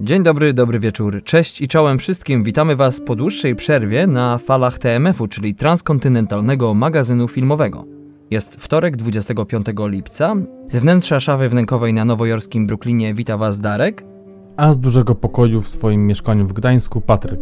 Dzień dobry, dobry wieczór. Cześć i czołem wszystkim. Witamy Was po dłuższej przerwie na falach TMF-u, czyli transkontynentalnego magazynu filmowego. Jest wtorek, 25 lipca. Z wnętrza szafy wnękowej na nowojorskim Brooklynie wita Was Darek. A z dużego pokoju w swoim mieszkaniu w Gdańsku Patryk.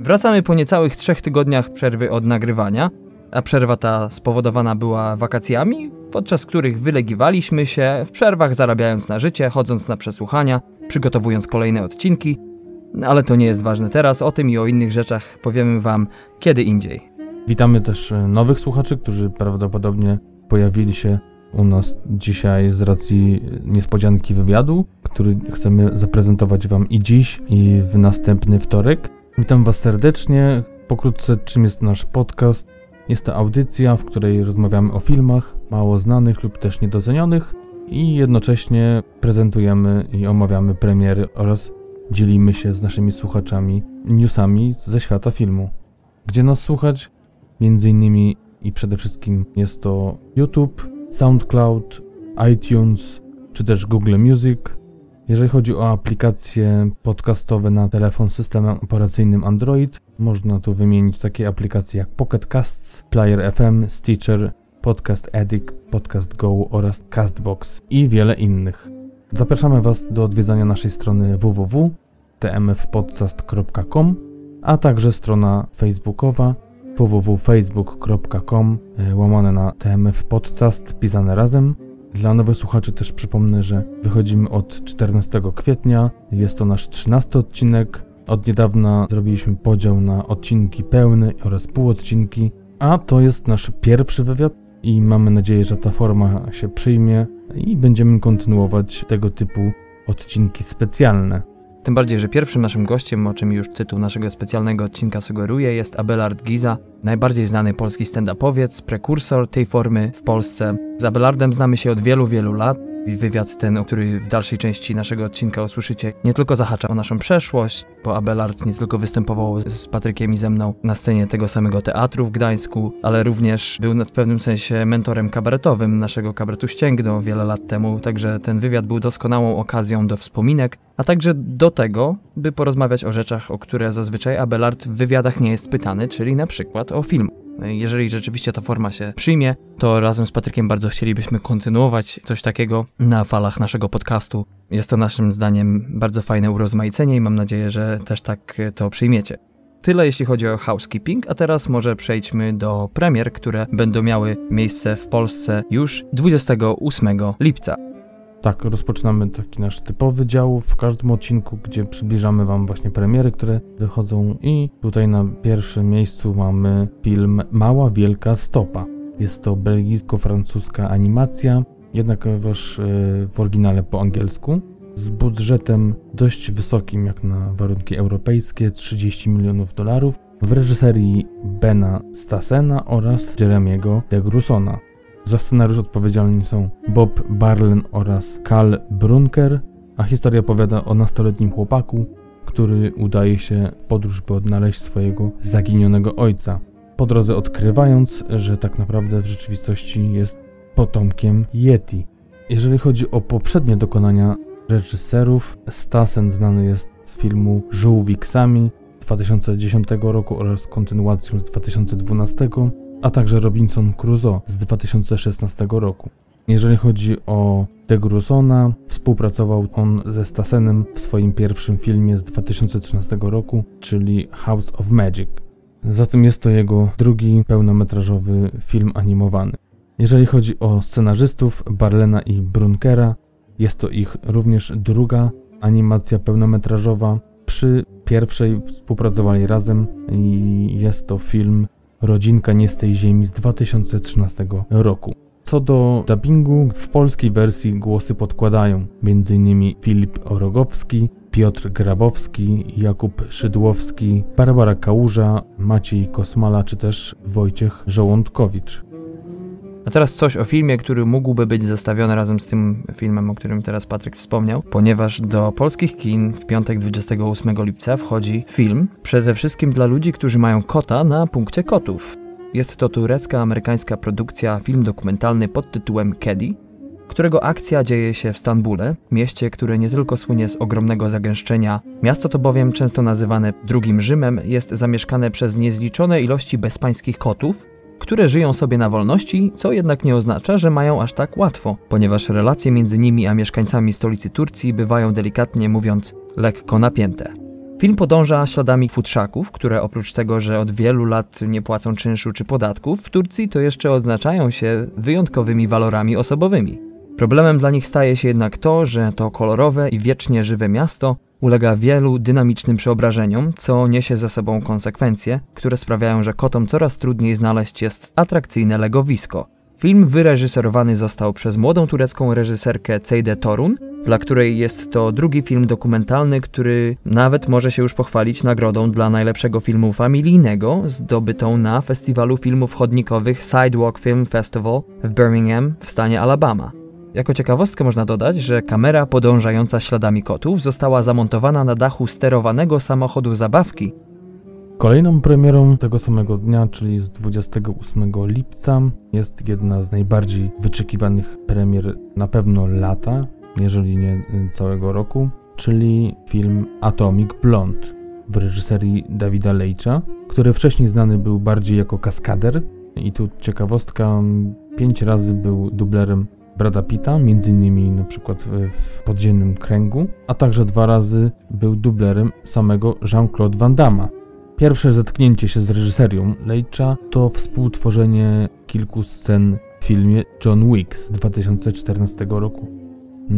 Wracamy po niecałych trzech tygodniach przerwy od nagrywania, a przerwa ta spowodowana była wakacjami, podczas których wylegiwaliśmy się, w przerwach zarabiając na życie, chodząc na przesłuchania, przygotowując kolejne odcinki, ale to nie jest ważne teraz, o tym i o innych rzeczach powiemy Wam kiedy indziej. Witamy też e, nowych słuchaczy, którzy prawdopodobnie pojawili się u nas dzisiaj z racji niespodzianki wywiadu, który chcemy zaprezentować Wam i dziś, i w następny wtorek. Witam Was serdecznie. Pokrótce, czym jest nasz podcast? Jest to audycja, w której rozmawiamy o filmach mało znanych lub też niedocenionych i jednocześnie prezentujemy i omawiamy premiery oraz dzielimy się z naszymi słuchaczami newsami ze świata filmu. Gdzie nas słuchać? Między innymi i przede wszystkim jest to YouTube, SoundCloud, iTunes czy też Google Music. Jeżeli chodzi o aplikacje podcastowe na telefon z systemem operacyjnym Android, można tu wymienić takie aplikacje jak Pocket Casts, Player FM, Stitcher, Podcast Addict, Podcast Go oraz Castbox i wiele innych. Zapraszamy Was do odwiedzania naszej strony www.tmfpodcast.com, a także strona facebookowa www.facebook.com e, łamane na TMF Podcast pisane razem. Dla nowych słuchaczy też przypomnę, że wychodzimy od 14 kwietnia. Jest to nasz 13 odcinek. Od niedawna zrobiliśmy podział na odcinki pełne oraz półodcinki, a to jest nasz pierwszy wywiad i mamy nadzieję, że ta forma się przyjmie i będziemy kontynuować tego typu odcinki specjalne. Tym bardziej, że pierwszym naszym gościem, o czym już tytuł naszego specjalnego odcinka sugeruje, jest Abelard Giza, najbardziej znany polski stand-upowiec, prekursor tej formy w Polsce. Z Abelardem znamy się od wielu, wielu lat. Wywiad ten, który w dalszej części naszego odcinka usłyszycie, nie tylko zahacza o naszą przeszłość, bo Abelard nie tylko występował z Patrykiem i ze mną na scenie tego samego teatru w Gdańsku, ale również był w pewnym sensie mentorem kabaretowym naszego kabaretu Ścięgno wiele lat temu, także ten wywiad był doskonałą okazją do wspominek, a także do tego, by porozmawiać o rzeczach, o które zazwyczaj Abelard w wywiadach nie jest pytany, czyli na przykład o film. Jeżeli rzeczywiście ta forma się przyjmie, to razem z Patrykiem bardzo chcielibyśmy kontynuować coś takiego na falach naszego podcastu. Jest to naszym zdaniem bardzo fajne urozmaicenie i mam nadzieję, że też tak to przyjmiecie. Tyle jeśli chodzi o housekeeping, a teraz może przejdźmy do premier, które będą miały miejsce w Polsce już 28 lipca. Tak, rozpoczynamy taki nasz typowy dział w każdym odcinku, gdzie przybliżamy Wam właśnie premiery, które wychodzą i tutaj na pierwszym miejscu mamy film Mała Wielka Stopa. Jest to belgijsko-francuska animacja, jednakowoż e, w oryginale po angielsku, z budżetem dość wysokim jak na warunki europejskie, 30 milionów dolarów, w reżyserii Bena Stasena oraz Jeremiego de Grussona. Za scenariusz odpowiedzialni są Bob Barlen oraz Karl Brunker, a historia opowiada o nastoletnim chłopaku, który udaje się w podróż, by odnaleźć swojego zaginionego ojca. Po drodze odkrywając, że tak naprawdę w rzeczywistości jest potomkiem Yeti. Jeżeli chodzi o poprzednie dokonania reżyserów, Stassen znany jest z filmu Żółwik Sami 2010 roku oraz kontynuacją z 2012 a także Robinson Crusoe z 2016 roku. Jeżeli chodzi o De Grusona, współpracował on ze Stasenem w swoim pierwszym filmie z 2013 roku, czyli House of Magic. Zatem jest to jego drugi pełnometrażowy film animowany. Jeżeli chodzi o scenarzystów Barlena i Brunkera, jest to ich również druga animacja pełnometrażowa. Przy pierwszej współpracowali razem i jest to film Rodzinka nie z tej ziemi z 2013 roku. Co do dubbingu, w polskiej wersji głosy podkładają m.in. Filip Orogowski, Piotr Grabowski, Jakub Szydłowski, Barbara Kałuża, Maciej Kosmala czy też Wojciech Żołądkowicz. A teraz coś o filmie, który mógłby być zestawiony razem z tym filmem, o którym teraz Patryk wspomniał, ponieważ do polskich kin w piątek 28 lipca wchodzi film przede wszystkim dla ludzi, którzy mają kota na punkcie kotów. Jest to turecka amerykańska produkcja, film dokumentalny pod tytułem Keddy. którego akcja dzieje się w Stambule, mieście, które nie tylko słynie z ogromnego zagęszczenia. Miasto to bowiem, często nazywane drugim Rzymem, jest zamieszkane przez niezliczone ilości bezpańskich kotów, które żyją sobie na wolności, co jednak nie oznacza, że mają aż tak łatwo, ponieważ relacje między nimi a mieszkańcami stolicy Turcji bywają delikatnie mówiąc lekko napięte. Film podąża śladami futrzaków, które oprócz tego, że od wielu lat nie płacą czynszu czy podatków, w Turcji to jeszcze odznaczają się wyjątkowymi walorami osobowymi. Problemem dla nich staje się jednak to, że to kolorowe i wiecznie żywe miasto ulega wielu dynamicznym przeobrażeniom, co niesie ze sobą konsekwencje, które sprawiają, że kotom coraz trudniej znaleźć jest atrakcyjne legowisko. Film wyreżyserowany został przez młodą turecką reżyserkę Ceyde Torun, dla której jest to drugi film dokumentalny, który nawet może się już pochwalić nagrodą dla najlepszego filmu familijnego zdobytą na festiwalu filmów chodnikowych Sidewalk Film Festival w Birmingham w stanie Alabama. Jako ciekawostkę można dodać, że kamera podążająca śladami kotów została zamontowana na dachu sterowanego samochodu zabawki. Kolejną premierą tego samego dnia, czyli z 28 lipca, jest jedna z najbardziej wyczekiwanych premier na pewno lata, jeżeli nie całego roku, czyli film Atomic Blonde w reżyserii Davida Leitcha, który wcześniej znany był bardziej jako kaskader. I tu ciekawostka, pięć razy był dublerem Brada Pitta, między innymi na przykład w Podziemnym Kręgu, a także dwa razy był dublerem samego Jean-Claude Van Damme. Pierwsze zetknięcie się z reżyserią Leitcha to współtworzenie kilku scen w filmie John Wick z 2014 roku.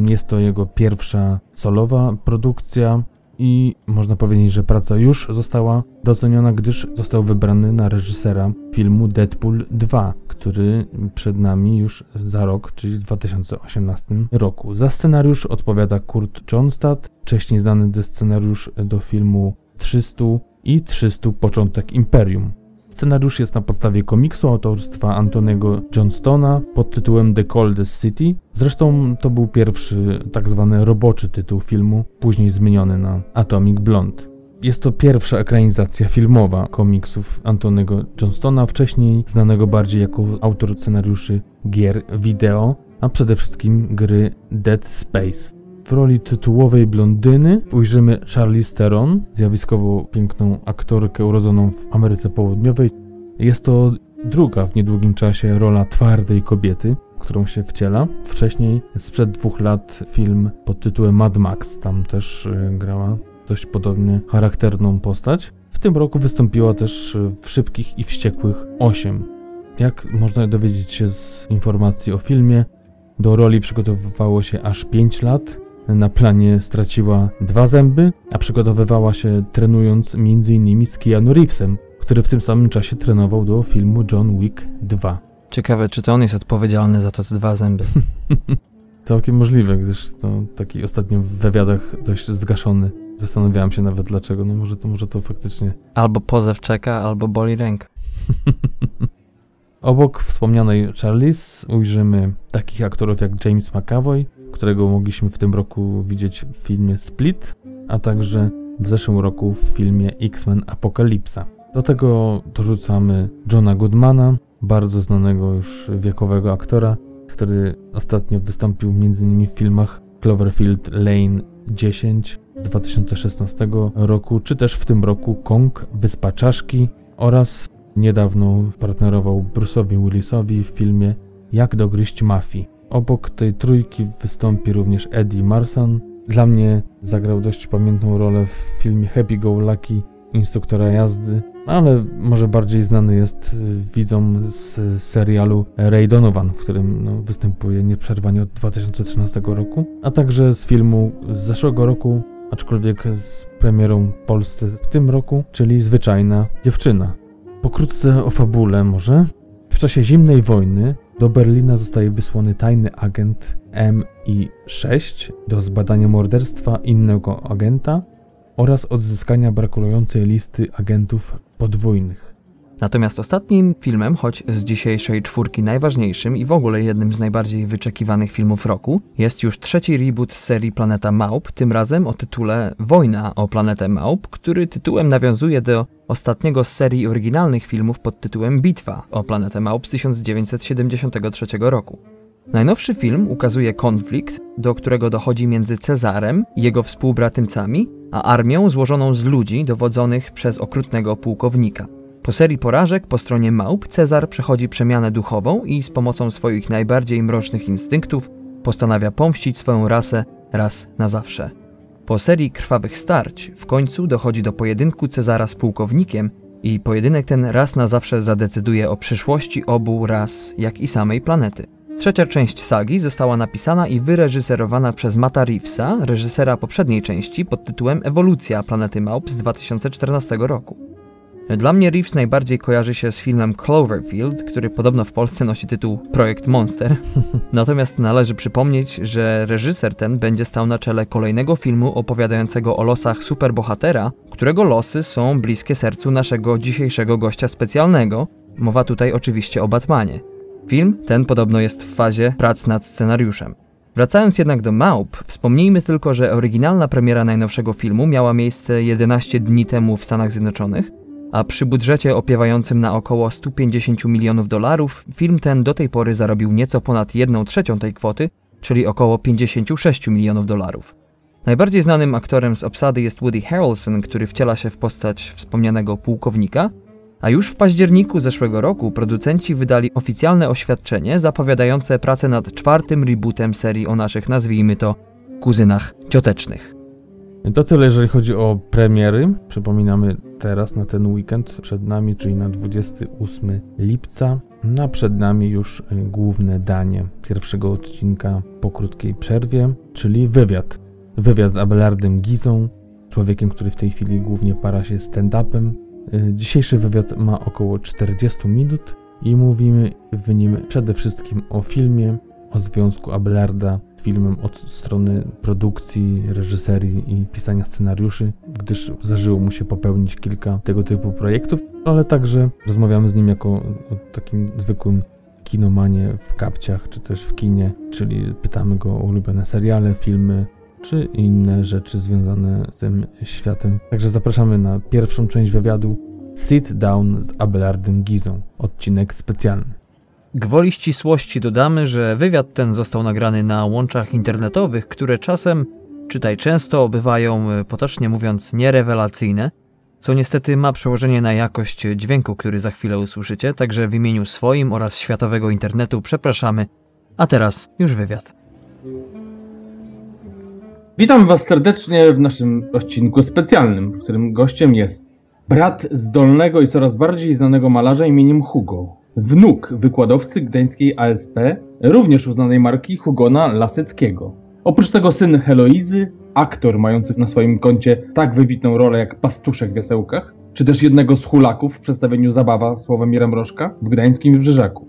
Jest to jego pierwsza solowa produkcja i można powiedzieć, że praca już została doceniona, gdyż został wybrany na reżysera filmu Deadpool 2, który przed nami już za rok, czyli w 2018 roku. Za scenariusz odpowiada Kurt Johnstad, wcześniej znany ze scenariusz do filmu 300 i 300 Początek Imperium. Scenariusz jest na podstawie komiksu autorstwa Antoniego Johnstona pod tytułem The Coldest City. Zresztą to był pierwszy tak zwany roboczy tytuł filmu, później zmieniony na Atomic Blonde. Jest to pierwsza ekranizacja filmowa komiksów Antoniego Johnstona, wcześniej znanego bardziej jako autor scenariuszy gier wideo, a przede wszystkim gry Dead Space. W roli tytułowej blondyny ujrzymy Charlize Theron, zjawiskowo piękną aktorkę urodzoną w Ameryce Południowej. Jest to druga w niedługim czasie rola twardej kobiety, którą się wciela. Wcześniej, sprzed dwóch lat, film pod tytułem Mad Max, tam też y, grała dość podobnie charakterną postać. W tym roku wystąpiła też w Szybkich i Wściekłych 8. Jak można dowiedzieć się z informacji o filmie, do roli przygotowywało się aż 5 lat na planie straciła dwa zęby, a przygotowywała się trenując m.in. z Keanu Reevesem, który w tym samym czasie trenował do filmu John Wick 2. Ciekawe, czy to on jest odpowiedzialny za to te dwa zęby. Całkiem możliwe, gdyż to taki ostatnio w wywiadach dość zgaszony. Zastanawiałem się nawet dlaczego, no może to, może to faktycznie... Albo pozew czeka, albo boli ręka. Obok wspomnianej Charlize ujrzymy takich aktorów jak James McAvoy, którego mogliśmy w tym roku widzieć w filmie Split, a także w zeszłym roku w filmie X-Men Apokalipsa. Do tego dorzucamy Johna Goodmana, bardzo znanego już wiekowego aktora, który ostatnio wystąpił m.in. w filmach Cloverfield Lane 10 z 2016 roku, czy też w tym roku Kong, Wyspa Czaszki oraz niedawno partnerował Bruce'owi Willisowi w filmie Jak dogryźć mafii. Obok tej trójki wystąpi również Eddie Marsan. Dla mnie zagrał dość pamiętną rolę w filmie Happy Go Lucky instruktora jazdy, ale może bardziej znany jest y, widzom z serialu Ray Donovan, w którym no, występuje nieprzerwanie od 2013 roku, a także z filmu z zeszłego roku, aczkolwiek z premierą w Polsce w tym roku, czyli Zwyczajna Dziewczyna. Pokrótce o fabule może. W czasie zimnej wojny do Berlina zostaje wysłany tajny agent MI6 do zbadania morderstwa innego agenta oraz odzyskania brakującej listy agentów podwójnych. Natomiast ostatnim filmem, choć z dzisiejszej czwórki najważniejszym i w ogóle jednym z najbardziej wyczekiwanych filmów roku, jest już trzeci reboot serii Planeta Małp, tym razem o tytule Wojna o Planetę Małp, który tytułem nawiązuje do ostatniego z serii oryginalnych filmów pod tytułem Bitwa o Planetę Małp z 1973 roku. Najnowszy film ukazuje konflikt, do którego dochodzi między Cezarem i jego współbratymcami, a armią złożoną z ludzi dowodzonych przez okrutnego pułkownika. Po serii porażek po stronie małp Cezar przechodzi przemianę duchową i z pomocą swoich najbardziej mrocznych instynktów postanawia pomścić swoją rasę raz na zawsze. Po serii krwawych starć w końcu dochodzi do pojedynku Cezara z pułkownikiem i pojedynek ten raz na zawsze zadecyduje o przyszłości obu ras, jak i samej planety. Trzecia część sagi została napisana i wyreżyserowana przez Mata Reevesa, reżysera poprzedniej części pod tytułem Ewolucja planety Małp z 2014 roku. Dla mnie Reeves najbardziej kojarzy się z filmem Cloverfield, który podobno w Polsce nosi tytuł Projekt Monster. Natomiast należy przypomnieć, że reżyser ten będzie stał na czele kolejnego filmu opowiadającego o losach superbohatera, którego losy są bliskie sercu naszego dzisiejszego gościa specjalnego. Mowa tutaj oczywiście o Batmanie. Film ten podobno jest w fazie prac nad scenariuszem. Wracając jednak do Małp, wspomnijmy tylko, że oryginalna premiera najnowszego filmu miała miejsce 11 dni temu w Stanach Zjednoczonych, a przy budżecie opiewającym na około 150 milionów dolarów, film ten do tej pory zarobił nieco ponad 1 trzecią tej kwoty, czyli około 56 milionów dolarów. Najbardziej znanym aktorem z obsady jest Woody Harrelson, który wciela się w postać wspomnianego pułkownika, a już w październiku zeszłego roku producenci wydali oficjalne oświadczenie zapowiadające pracę nad czwartym rebootem serii o naszych, nazwijmy to, kuzynach ciotecznych. To tyle, jeżeli chodzi o premiery. Przypominamy teraz na ten weekend przed nami, czyli na 28 lipca. Na przed nami już y, główne danie pierwszego odcinka po krótkiej przerwie, czyli wywiad. Wywiad z Abelardem Gizą, człowiekiem, który w tej chwili głównie para się stand-upem. Y, dzisiejszy wywiad ma około 40 minut i mówimy w nim przede wszystkim o filmie, o związku Abelarda filmem od strony produkcji, reżyserii i pisania scenariuszy, gdyż zdarzyło mu się popełnić kilka tego typu projektów, ale także rozmawiamy z nim jako o takim zwykłym kinomanie w kapciach, czy też w kinie, czyli pytamy go o ulubione seriale, filmy, czy inne rzeczy związane z tym światem. Także zapraszamy na pierwszą część wywiadu Sit Down z Abelardem Gizą, odcinek specjalny. Gwoli ścisłości dodamy, że wywiad ten został nagrany na łączach internetowych, które czasem, czytaj często, bywają, e, potocznie mówiąc, nierewelacyjne, co niestety ma przełożenie na jakość dźwięku, który za chwilę usłyszycie, także w imieniu swoim oraz światowego internetu przepraszamy. A teraz już wywiad. Witam Was serdecznie w naszym odcinku specjalnym, w którym gościem jest brat zdolnego i coraz bardziej znanego malarza imieniem Hugo, wnuk wykładowcy gdańskiej ASP, również uznanej marki Hugona Laseckiego. Oprócz tego syn Heloizy, aktor mający na swoim koncie tak wybitną rolę jak Pastuszek w Wiesełkach, czy też jednego z hulaków w przedstawieniu Zabawa Sławomira Mrożka w gdańskim Wybrzeżaku.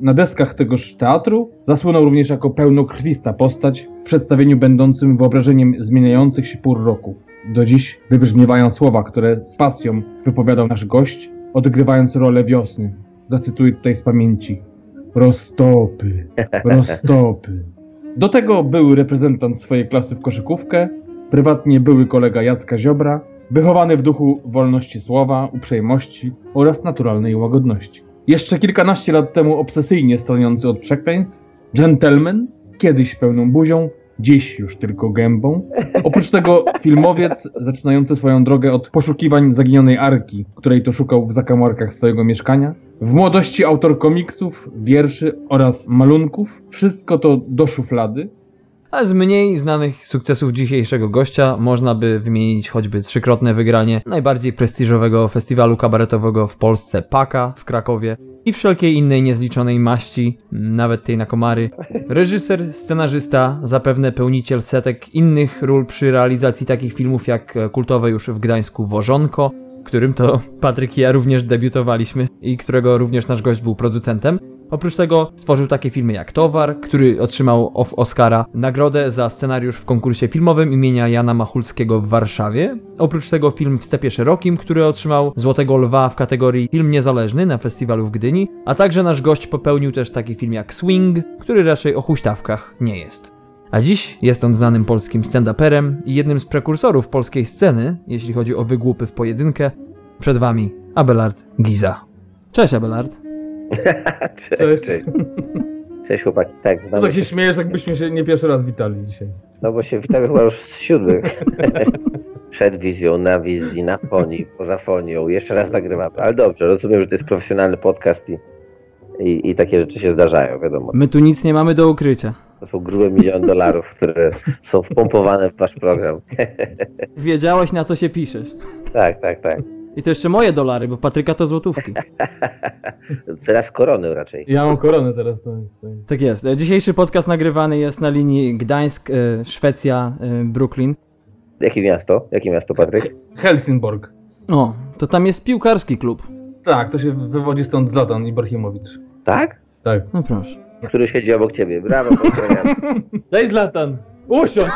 Na deskach tegoż teatru zasłynął również jako pełnokrwista postać w przedstawieniu będącym wyobrażeniem zmieniających się pór roku. Do dziś wybrzmiewają słowa, które z pasją wypowiadał nasz gość, odgrywając rolę wiosny. Zacytuję tutaj z pamięci. Roztopy, roztopy. Do tego był reprezentant swojej klasy w koszykówkę, prywatnie były kolega Jacka Ziobra, wychowany w duchu wolności słowa, uprzejmości oraz naturalnej łagodności. Jeszcze kilkanaście lat temu obsesyjnie stroniący od przekleństw, gentleman, kiedyś pełną buzią, dziś już tylko gębą. Oprócz tego filmowiec zaczynający swoją drogę od poszukiwań zaginionej arki, której to szukał w zakamarkach swojego mieszkania. W młodości autor komiksów, wierszy oraz malunków. Wszystko to do szuflady. A z mniej znanych sukcesów dzisiejszego gościa można by wymienić choćby trzykrotne wygranie najbardziej prestiżowego festiwalu kabaretowego w Polsce Paka w Krakowie i wszelkiej innej niezliczonej maści, nawet tej na komary. Reżyser, scenarzysta, zapewne pełniciel setek innych ról przy realizacji takich filmów jak kultowe już w Gdańsku Wożonko, którym to Patryk i ja również debiutowaliśmy i którego również nasz gość był producentem. Oprócz tego stworzył takie filmy jak Towar, który otrzymał Oscara nagrodę za scenariusz w konkursie filmowym imienia Jana Machulskiego w Warszawie. Oprócz tego film w Stepie Szerokim, który otrzymał Złotego Lwa w kategorii film niezależny na festiwalu w Gdyni, a także nasz gość popełnił też taki film jak Swing, który raczej o huśtawkach nie jest. A dziś jest on znanym polskim stand-uperem i jednym z prekursorów polskiej sceny, jeśli chodzi o wygłupy w pojedynkę. Przed wami Abelard Giza. Cześć Abelard. Cześć, cześć. Cześć chłopaki, tak, znamy tak się śmiejesz, jakbyśmy się nie pierwszy raz witali dzisiaj. No bo się witamy chyba już z siódmych. Przed wizją, na wizji, na fonii, poza fonią, jeszcze raz nagrywamy. Ale dobrze, rozumiem, że to jest profesjonalny podcast i, i, i takie rzeczy się zdarzają, wiadomo. My tu nic nie mamy do ukrycia. To są grube miliony dolarów, które są wpompowane w wasz program. Wiedziałeś na co się piszesz. tak, tak, tak. I to jeszcze moje dolary, bo Patryka to złotówki. Teraz korony raczej. Ja mam koronę teraz. To, to... Tak jest. Dzisiejszy podcast nagrywany jest na linii Gdańsk, e, Szwecja, e, Brooklyn. Jakie miasto? Jakie miasto, Patryk? Helsingborg. O, to tam jest piłkarski klub. Tak, to się wywodzi stąd Zlatan Ibrahimowicz. Tak? Tak. No proszę. Który siedzi obok ciebie. Brawo, pozdrawiam. Daj Zlatan! Usiądź!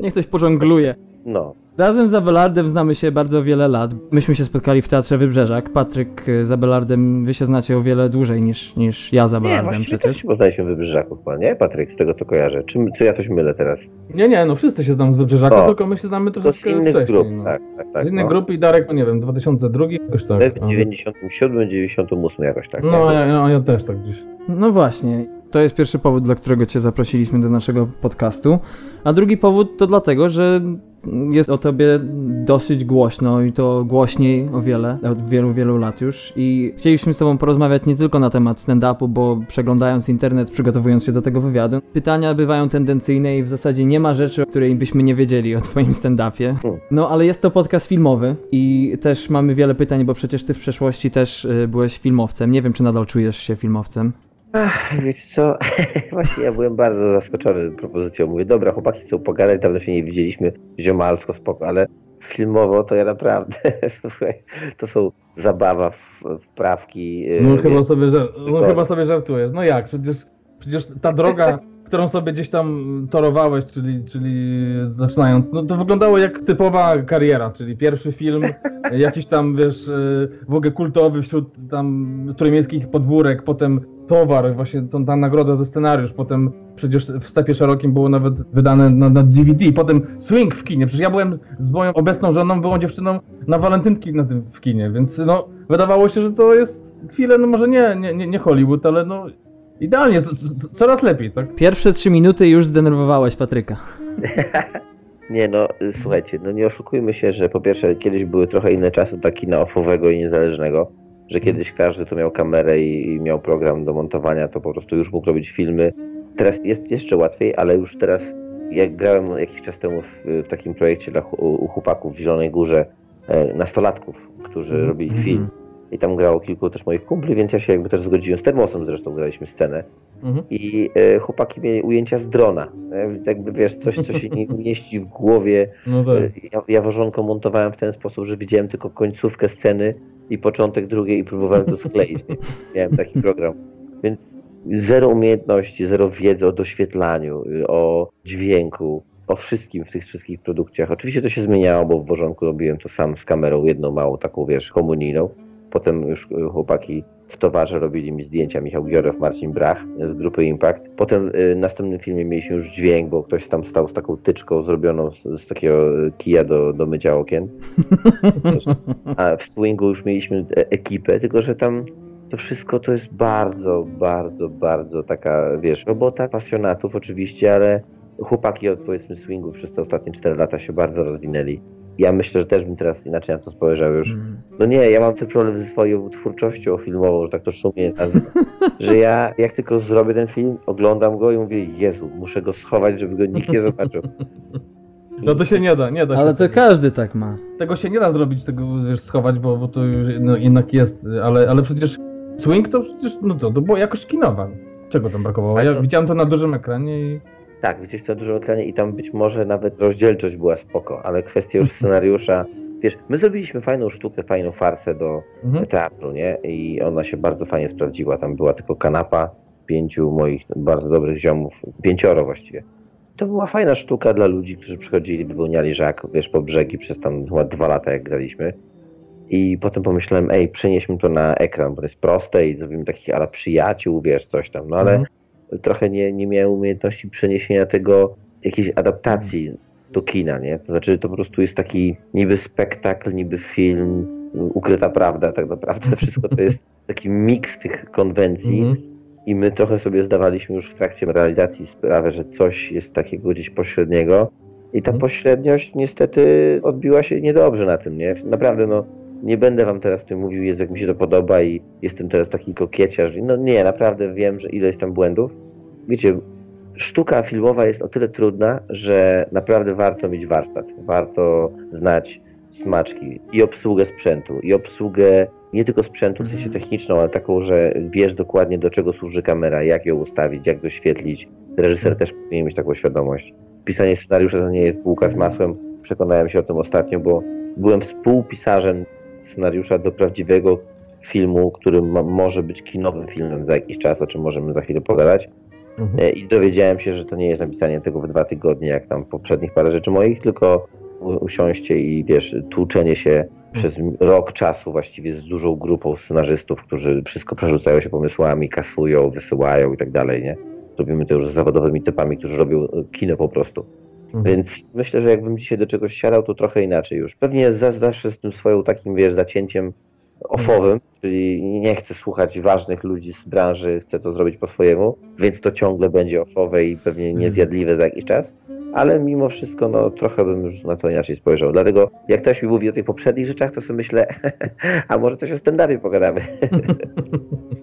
Niech ktoś pożongluje. No. Razem z Abelardem znamy się bardzo wiele lat. Myśmy się spotkali w Teatrze Wybrzeżak. Patryk e, z Abelardem, wy się znacie o wiele dłużej niż, niż ja z Nie, Abelardem właściwie przecież. się poznaliśmy w Wybrzeżaku chyba, nie, Patryk, z tego co kojarzę. Czy, czy ja coś mylę teraz? Nie, nie, no wszyscy się znamy z Wybrzeżaka, O. tylko my się znamy To z troszeczkę innych wcześniej. grup, no. tak, tak, tak. z innych no. grup i Darek, no nie wiem, 2002 jakoś tak. W no. 97, 98 jakoś tak. No, nie? ja, ja, ja też tak gdzieś. No właśnie, to jest pierwszy powód, dla którego Cię zaprosiliśmy do naszego podcastu. A drugi powód to dlatego, że jest o Tobie dosyć głośno i to głośniej o wiele, od wielu, wielu lat już. I chcieliśmy z Tobą porozmawiać nie tylko na temat stand-upu, bo przeglądając internet, przygotowując się do tego wywiadu, pytania bywają tendencyjne i w zasadzie nie ma rzeczy, o której byśmy nie wiedzieli o Twoim stand-upie. No ale jest to podcast filmowy i też mamy wiele pytań, bo przecież Ty w przeszłości też y, byłeś filmowcem. Nie wiem, czy nadal czujesz się filmowcem. Ach, wiecie co, właśnie ja byłem bardzo zaskoczony propozycją. Mówię, dobra, chłopaki chcą pogadać, dawno się nie widzieliśmy, ziomalsko, spoko, ale filmowo to ja naprawdę, to są zabawa, w, wprawki. No yy, chyba wiesz, sobie, żar- no chyba sobie żartujesz. No jak? Przecież, przecież ta droga, którą sobie gdzieś tam torowałeś, czyli, czyli zaczynając, no to wyglądało jak typowa kariera, czyli pierwszy film, jakiś tam, wiesz, y, w ogóle kultowy wśród tam trójmiejskich podwórek, potem towar, właśnie tą, ta nagroda za scenariusz, potem przecież w Stepie Szerokim było nawet wydane na, na DVD, potem Swing w kinie, przecież ja byłem z moją obecną żoną, byłą dziewczyną na walentynki na tym w kinie, więc no wydawało się, że to jest chwilę, no może nie, nie, nie- nie Hollywood, ale no idealnie, coraz lepiej, tak? Pierwsze trzy minuty już zdenerwowałeś Patryka. Nie no, słuchajcie, no nie oszukujmy się, że po pierwsze kiedyś były trochę inne czasy do kina offowego i niezależnego, że kiedyś każdy, kto miał kamerę i, i miał program do montowania, to po prostu już mógł robić filmy. Teraz jest jeszcze łatwiej, ale już teraz, jak grałem jakiś czas temu w, w takim projekcie dla, chu- u chłopaków w Zielonej Górze, e, nastolatków, którzy Mhm, robili mhm. film i tam grało kilku też moich kumpli, więc ja się jakby też zgodziłem, z Termosem zresztą graliśmy scenę Mhm. i e, chłopaki mieli ujęcia z drona. E, jakby wiesz, coś, co się nie mieści w głowie, No tak. ja, ja wożonką montowałem w ten sposób, że widziałem tylko końcówkę sceny i początek drugiej i próbowałem to skleić. Nie? Miałem taki program. Więc zero umiejętności, zero wiedzy o doświetlaniu, y, o dźwięku, o wszystkim w tych wszystkich produkcjach. Oczywiście to się zmieniało, bo w wożonku robiłem to sam z kamerą, jedną małą taką, wiesz, komunijną. Potem już y, chłopaki w towarze robili mi zdjęcia, Michał Giorow, Marcin Brach z grupy Impact. Potem y, w następnym filmie mieliśmy już dźwięk, bo ktoś tam stał z taką tyczką zrobioną z, z takiego kija do, do mycia okien. A w Swingu już mieliśmy e- ekipę, tylko że tam to wszystko to jest bardzo, bardzo, bardzo taka, wiesz, robota pasjonatów oczywiście, ale chłopaki od powiedzmy Swingu przez te ostatnie 4 lata się bardzo rozwinęli. Ja myślę, że też bym teraz inaczej na to spojrzał już. Mm. No nie, ja mam ten problem ze swoją twórczością filmową, że tak to szumie nazywa. Że ja jak tylko zrobię ten film, oglądam go i mówię, Jezu, muszę go schować, żeby go nikt nie zobaczył. No to się nie da, nie da się. Ale to tego. każdy tak ma. tego się nie da zrobić, tego wiesz, schować, bo, bo to już no, jednak jest, ale, ale przecież swing to przecież, no to, to było jakoś kinowa. Czego tam brakowało? Ja widziałem to na dużym ekranie i... Tak, widzisz to na dużym ekranie i tam być może nawet rozdzielczość była spoko, ale kwestia już scenariusza, wiesz, my zrobiliśmy fajną sztukę, fajną farsę do Mhm. teatru, nie? I ona się bardzo fajnie sprawdziła. Tam była tylko kanapa, pięciu moich bardzo dobrych ziomów, pięcioro właściwie. To była fajna sztuka dla ludzi, którzy przychodzili, wypełniali żak, wiesz, po brzegi przez tam chyba dwa lata, jak graliśmy. I potem pomyślałem, ej, przenieśmy to na ekran, bo to jest proste i zrobimy takich ala przyjaciół, wiesz, coś tam. No ale Mhm. Trochę nie, nie miałem umiejętności przeniesienia tego, jakiejś adaptacji do kina, nie? To znaczy, to po prostu jest taki niby spektakl, niby film, ukryta prawda, tak naprawdę. Wszystko to jest taki miks tych konwencji. Mhm. i my trochę sobie zdawaliśmy już w trakcie realizacji sprawę, że coś jest takiego gdzieś pośredniego i ta Mhm. pośredniość niestety odbiła się niedobrze na tym, nie? Naprawdę, no, nie będę wam teraz tym mówił, jest jak mi się to podoba i jestem teraz taki kokieciarz. No nie, naprawdę wiem, że ile jest tam błędów. Wiecie, sztuka filmowa jest o tyle trudna, że naprawdę warto mieć warsztat. Warto znać smaczki i obsługę sprzętu, i obsługę nie tylko sprzętu w sensie techniczną, ale taką, że wiesz dokładnie do czego służy kamera, jak ją ustawić, jak doświetlić. Reżyser też powinien mieć taką świadomość. Pisanie scenariusza to nie jest bułka z masłem. Przekonałem się o tym ostatnio, bo byłem współpisarzem scenariusza do prawdziwego filmu, który ma, może być kinowym filmem za jakiś czas, o czym możemy za chwilę pogadać. Mhm. E, I dowiedziałem się, że to nie jest napisanie tego w dwa tygodnie, jak tam poprzednich parę rzeczy moich, tylko usiąście i wiesz, tłuczenie się przez m- rok czasu właściwie z dużą grupą scenarzystów, którzy wszystko przerzucają się pomysłami, kasują, wysyłają i tak dalej, nie? Robimy to już z zawodowymi typami, którzy robią e, kino po prostu. Mhm. Więc myślę, że jakbym dzisiaj do czegoś siadał, to trochę inaczej już. Pewnie za- zawsze z tym swoją takim, wiesz, zacięciem ofowym, czyli nie chcę słuchać ważnych ludzi z branży, chcę to zrobić po swojemu, więc to ciągle będzie ofowe i pewnie niezjadliwe za jakiś czas, ale mimo wszystko, no trochę bym już na to inaczej spojrzał. Dlatego jak ktoś mi mówi o tych poprzednich rzeczach, to sobie myślę, a może coś o stand-upie pogadamy.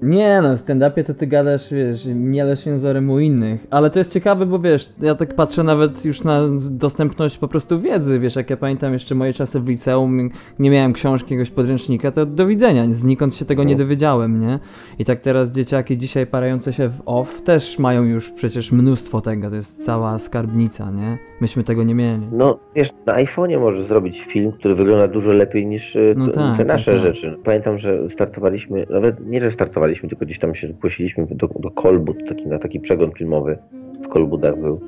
Nie no, w stand-upie to ty gadasz, wiesz, mielesz jęzorem u innych. Ale to jest ciekawe, bo wiesz, ja tak patrzę nawet już na dostępność po prostu wiedzy, wiesz, jak ja pamiętam jeszcze moje czasy w liceum, nie miałem książki, jakiegoś podręcznika, to do widzenia, znikąd się tego nie dowiedziałem, nie? I tak teraz dzieciaki dzisiaj parające się w off też mają już przecież mnóstwo tego, to jest cała skarbnica, nie? Myśmy tego nie mieli. No, wiesz, na iPhone'ie możesz zrobić film, który wygląda dużo lepiej niż e, No t- tak, te tak, nasze tak. rzeczy. Pamiętam, że startowaliśmy, nawet nie, że startowaliśmy, tylko gdzieś tam się zgłosiliśmy do, do Kolbud, taki, na taki przegląd filmowy w Kolbudach był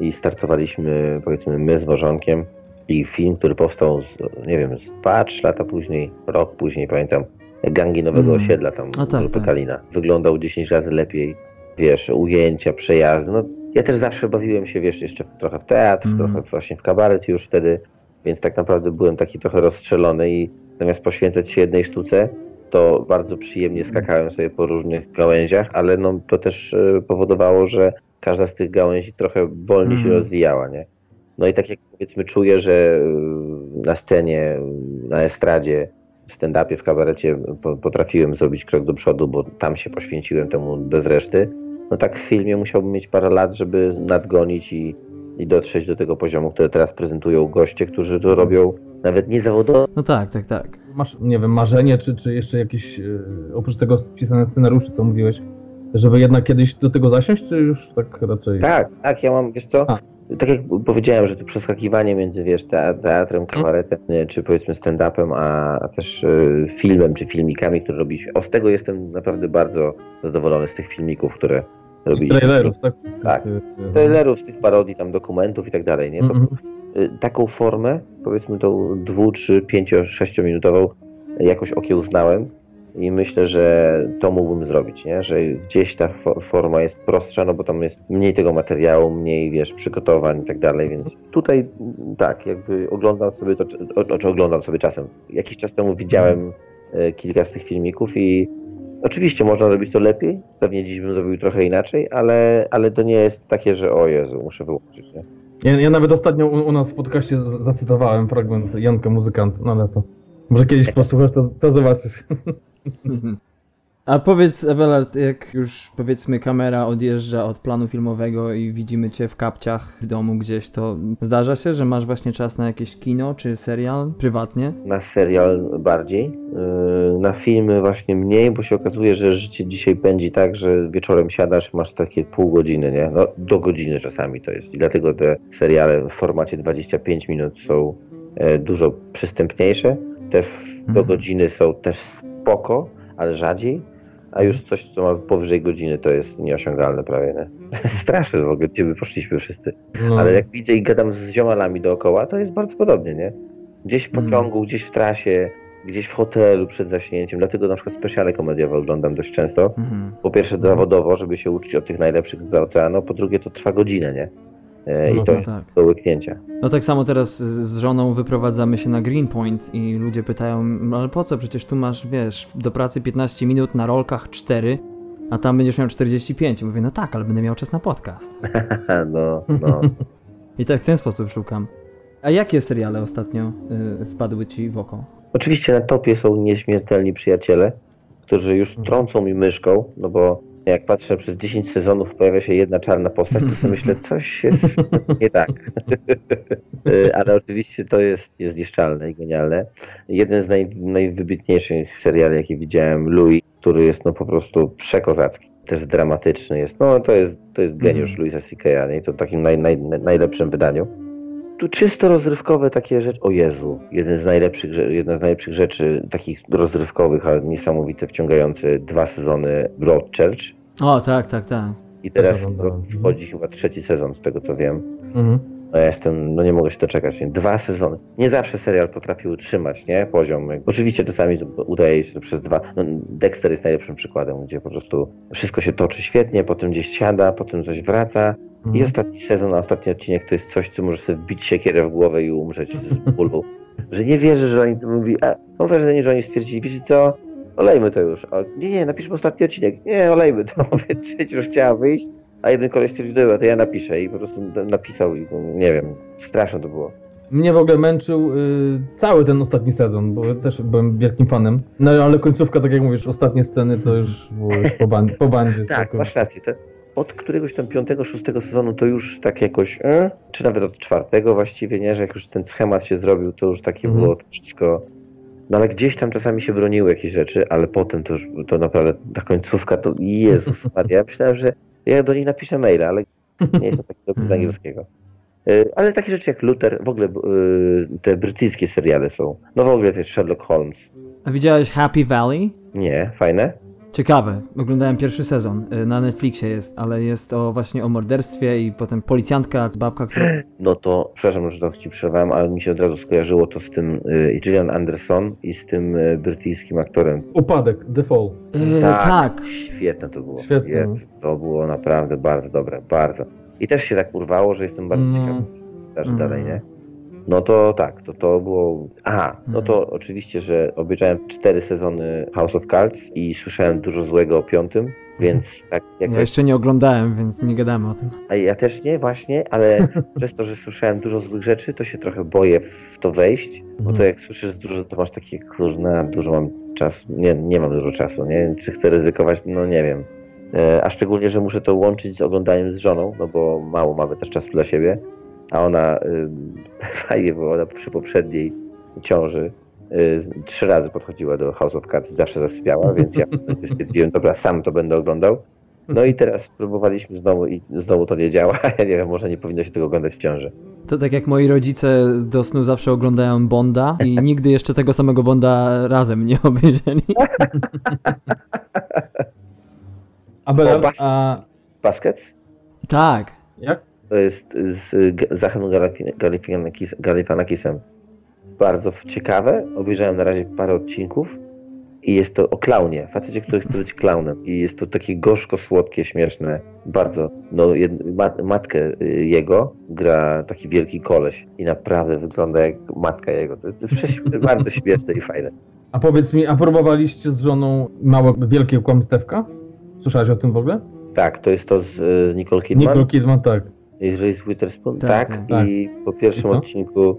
i startowaliśmy, powiedzmy, my z Wożonkiem i film, który powstał, z, nie wiem, z 2-3 lata później, rok później, pamiętam, Gangi Nowego Mm. Osiedla tam, A tak, grupy tak. Kalina. Wyglądał 10 razy lepiej, wiesz, ujęcia, przejazdy, no ja też zawsze bawiłem się, wiesz, jeszcze trochę w teatr, Mm. trochę właśnie w kabaret już wtedy, więc tak naprawdę byłem taki trochę rozstrzelony i zamiast poświęcać się jednej sztuce, to bardzo przyjemnie skakałem sobie po różnych gałęziach, ale no to też e, powodowało, że każda z tych gałęzi trochę wolniej się Mhm. rozwijała, nie? No i tak jak powiedzmy czuję, że e, na scenie, na estradzie, w stand-upie, w kabarecie po- potrafiłem zrobić krok do przodu, bo tam się poświęciłem temu bez reszty, no tak w filmie musiałbym mieć parę lat, żeby nadgonić i, i dotrzeć do tego poziomu, który teraz prezentują goście, którzy to robią nawet nie zawodowo, No tak, tak, tak. Masz, nie wiem, marzenie, czy, czy jeszcze jakieś, e, oprócz tego pisane scenariuszy, co mówiłeś, żeby jednak kiedyś do tego zasiąść, czy już tak raczej... Tak, tak, ja mam, wiesz co, A. tak jak powiedziałem, że to przeskakiwanie między, wiesz, te- teatrem, kabaretem, nie, czy powiedzmy stand-upem, a, też e, filmem, czy filmikami, które robiliśmy. O, z tego jestem naprawdę bardzo zadowolony z tych filmików, które Z robiliśmy. trailerów, tak? Tak. E, Trailerów, z tych parodii, tam dokumentów i tak dalej, nie? To, Mhm. y, taką formę, powiedzmy tą dwu, trzy, pięcio, sześciominutową jakoś okiełznałem i myślę, że to mógłbym zrobić, nie? Że gdzieś ta fo- forma jest prostsza, no bo tam jest mniej tego materiału, mniej, wiesz, przygotowań i tak dalej, więc tutaj tak, jakby oglądam sobie to, o, o, czy oglądam sobie czasem. Jakiś czas temu widziałem e, kilka z tych filmików i Oczywiście można zrobić to lepiej, pewnie dziś bym zrobił trochę inaczej, ale, ale to nie jest takie, że o Jezu, muszę wyłączyć. Nie? Ja, ja nawet ostatnio u, u nas w podcaście zacytowałem fragment Janka Muzykanta, no ale to... Może kiedyś posłuchasz, to, to zobaczysz. A powiedz, Ewelard, jak już powiedzmy kamera odjeżdża od planu filmowego i widzimy cię w kapciach w domu gdzieś, to zdarza się, że masz właśnie czas na jakieś kino czy serial prywatnie? Na serial bardziej, yy, na filmy właśnie mniej, bo się okazuje, że życie dzisiaj pędzi tak, że wieczorem siadasz, masz takie pół godziny, nie? No do godziny czasami to jest. I dlatego te seriale w formacie 25 minut są e, dużo przystępniejsze. Te do Mhm. godziny są też spoko, ale rzadziej. A już coś, co ma powyżej godziny, to jest nieosiągalne prawie, nie? Straszne w ogóle, gdzie my poszliśmy wszyscy. No, Ale jak widzę i gadam z ziomalami dookoła, to jest bardzo podobnie, nie? Gdzieś w Mm. pociągu, gdzieś w trasie, gdzieś w hotelu przed zaśnięciem. Dlatego na przykład specjale komediowe oglądam dość często. Mhm. Po pierwsze zawodowo, żeby się uczyć od tych najlepszych z oceanu, po drugie to trwa godzinę, nie? E, No I to No jest tak. do łyknięcia. No tak samo teraz z żoną wyprowadzamy się na Greenpoint i ludzie pytają, "No ale po co, przecież tu masz, wiesz, do pracy 15 minut, na rolkach 4. a tam będziesz miał 45. Mówię, no tak, ale będę miał czas na podcast. no, no. I tak w ten sposób szukam. A jakie seriale ostatnio y, wpadły ci w oko? Oczywiście na topie są nieśmiertelni przyjaciele, którzy już trącą mi myszką, no bo jak patrzę przez 10 sezonów pojawia się jedna czarna postać, to sobie myślę, coś jest nie tak. Y, Ale oczywiście to jest, jest nieszczalne i genialne. Jeden z naj, najwybitniejszych seriali, jakie widziałem, Louis, który jest no po prostu przekozacki. Też dramatyczny jest. No to jest, to jest geniusz Mhm. Louisa C.K.'a, nie? To w takim naj, naj, najlepszym wydaniu. Tu czysto rozrywkowe takie rzeczy. O Jezu, jeden z najlepszych, jedna z najlepszych rzeczy takich rozrywkowych, ale niesamowite, wciągające dwa sezony Broadchurch. O, tak, tak, tak. I teraz Oglądałem. wchodzi chyba trzeci sezon, z tego co wiem. Mhm. No ja jestem, no nie mogę się doczekać. Nie? Dwa sezony. Nie zawsze serial potrafi utrzymać, nie? Poziom. Oczywiście czasami udaje się to przez dwa. No, Dexter jest najlepszym przykładem, gdzie po prostu wszystko się toczy świetnie, potem gdzieś siada, potem coś wraca. I Mhm. ostatni sezon, a ostatni odcinek to jest coś, co może sobie wbić siekierę w głowę i umrzeć z bólu. że nie wierzy, że oni to mówi, a mam wrażenie, że oni stwierdzili, wiecie co, olejmy to już. A, nie, nie, napiszmy ostatni odcinek. Nie, olejmy to. Mówię, Trzeci już chciała wyjść, a jeden koleś stwierdził, dobra, to ja napiszę i po prostu napisał i no, nie wiem, straszne to było. Mnie w ogóle męczył y, cały ten ostatni sezon, bo też byłem wielkim fanem. No ale końcówka, tak jak mówisz, ostatnie sceny to już było już po, ban- po bandzie. Tak, masz rację. To od któregoś tam piątego, szóstego sezonu to już tak jakoś, e? czy nawet od czwartego właściwie, nie, że jak już ten schemat się zrobił, to już takie Mhm. było to wszystko. No ale gdzieś tam czasami się broniły jakieś rzeczy, ale potem to już, to naprawdę, ta końcówka to, Jezus Maria, ja myślałem, że ja do nich napiszę maila, ale nie jestem taki dobry z Mhm. angielskiego. Y, Ale takie rzeczy jak Luther, w ogóle y, te brytyjskie seriale są. No w ogóle wiesz, Sherlock Holmes. A widziałeś Happy Valley? Nie, fajne? Ciekawe. Oglądałem pierwszy sezon. y, Na Netflixie jest, ale jest o właśnie o morderstwie i potem policjantka, babka, która... No to, przepraszam, że to ci przerwałem, ale mi się od razu skojarzyło to z tym y, Gillian Anderson i z tym y, brytyjskim aktorem. Upadek, The Fall. Y, tak. Świetne to było. Świetne. To było naprawdę bardzo dobre, bardzo. I też się tak urwało, że jestem bardzo No. ciekawy, co się Mm. dalej, nie? No to tak, to, to było... Aha, no to Mhm. oczywiście, że obejrzałem cztery sezony House of Cards i słyszałem dużo złego o piątym, więc tak Ja jakoś... jeszcze nie oglądałem, więc nie gadamy o tym. A ja też nie, właśnie, ale przez to, że słyszałem dużo złych rzeczy, to się trochę boję w to wejść, bo to Mhm. jak słyszysz dużo, to masz takie, kurna, dużo mam czasu, nie, nie mam dużo czasu, nie, czy chcę ryzykować, no nie wiem. E, A szczególnie, że muszę to łączyć z oglądaniem z żoną, no bo mało mamy też czasu dla siebie, a ona, y, fajnie, bo ona przy poprzedniej ciąży y, trzy razy podchodziła do House of Cards i zawsze zasypiała, więc ja stwierdziłem, dobra, sam to będę oglądał. No i teraz próbowaliśmy znowu i znowu to nie działa. Ja nie wiem, może nie powinno się tego oglądać w ciąży. To tak jak moi rodzice do snu zawsze oglądają Bonda i nigdy jeszcze tego samego Bonda razem nie obejrzeli. Abelard, O, a Baskets? Tak. jak? To jest z Zachem Galifi- Galifianakis- Galifianakisem. Bardzo ciekawe. Obejrzałem na razie parę odcinków i jest to o klaunie. Facecie, który chce być klaunem. I jest to takie gorzko-słodkie, śmieszne. Bardzo. No, jed, ma, matkę y, jego gra taki wielki koleś i naprawdę wygląda jak matka jego. To jest prześ- bardzo śmieszne i fajne. A powiedz mi, a próbowaliście z żoną małe, wielkie kłamstewka? Słyszałeś o tym w ogóle? Tak, to jest to z y, Nicole Kidman. Nicole Kidman, tak. Reese Witherspoon? Tak, Tak, tak. I po pierwszym I odcinku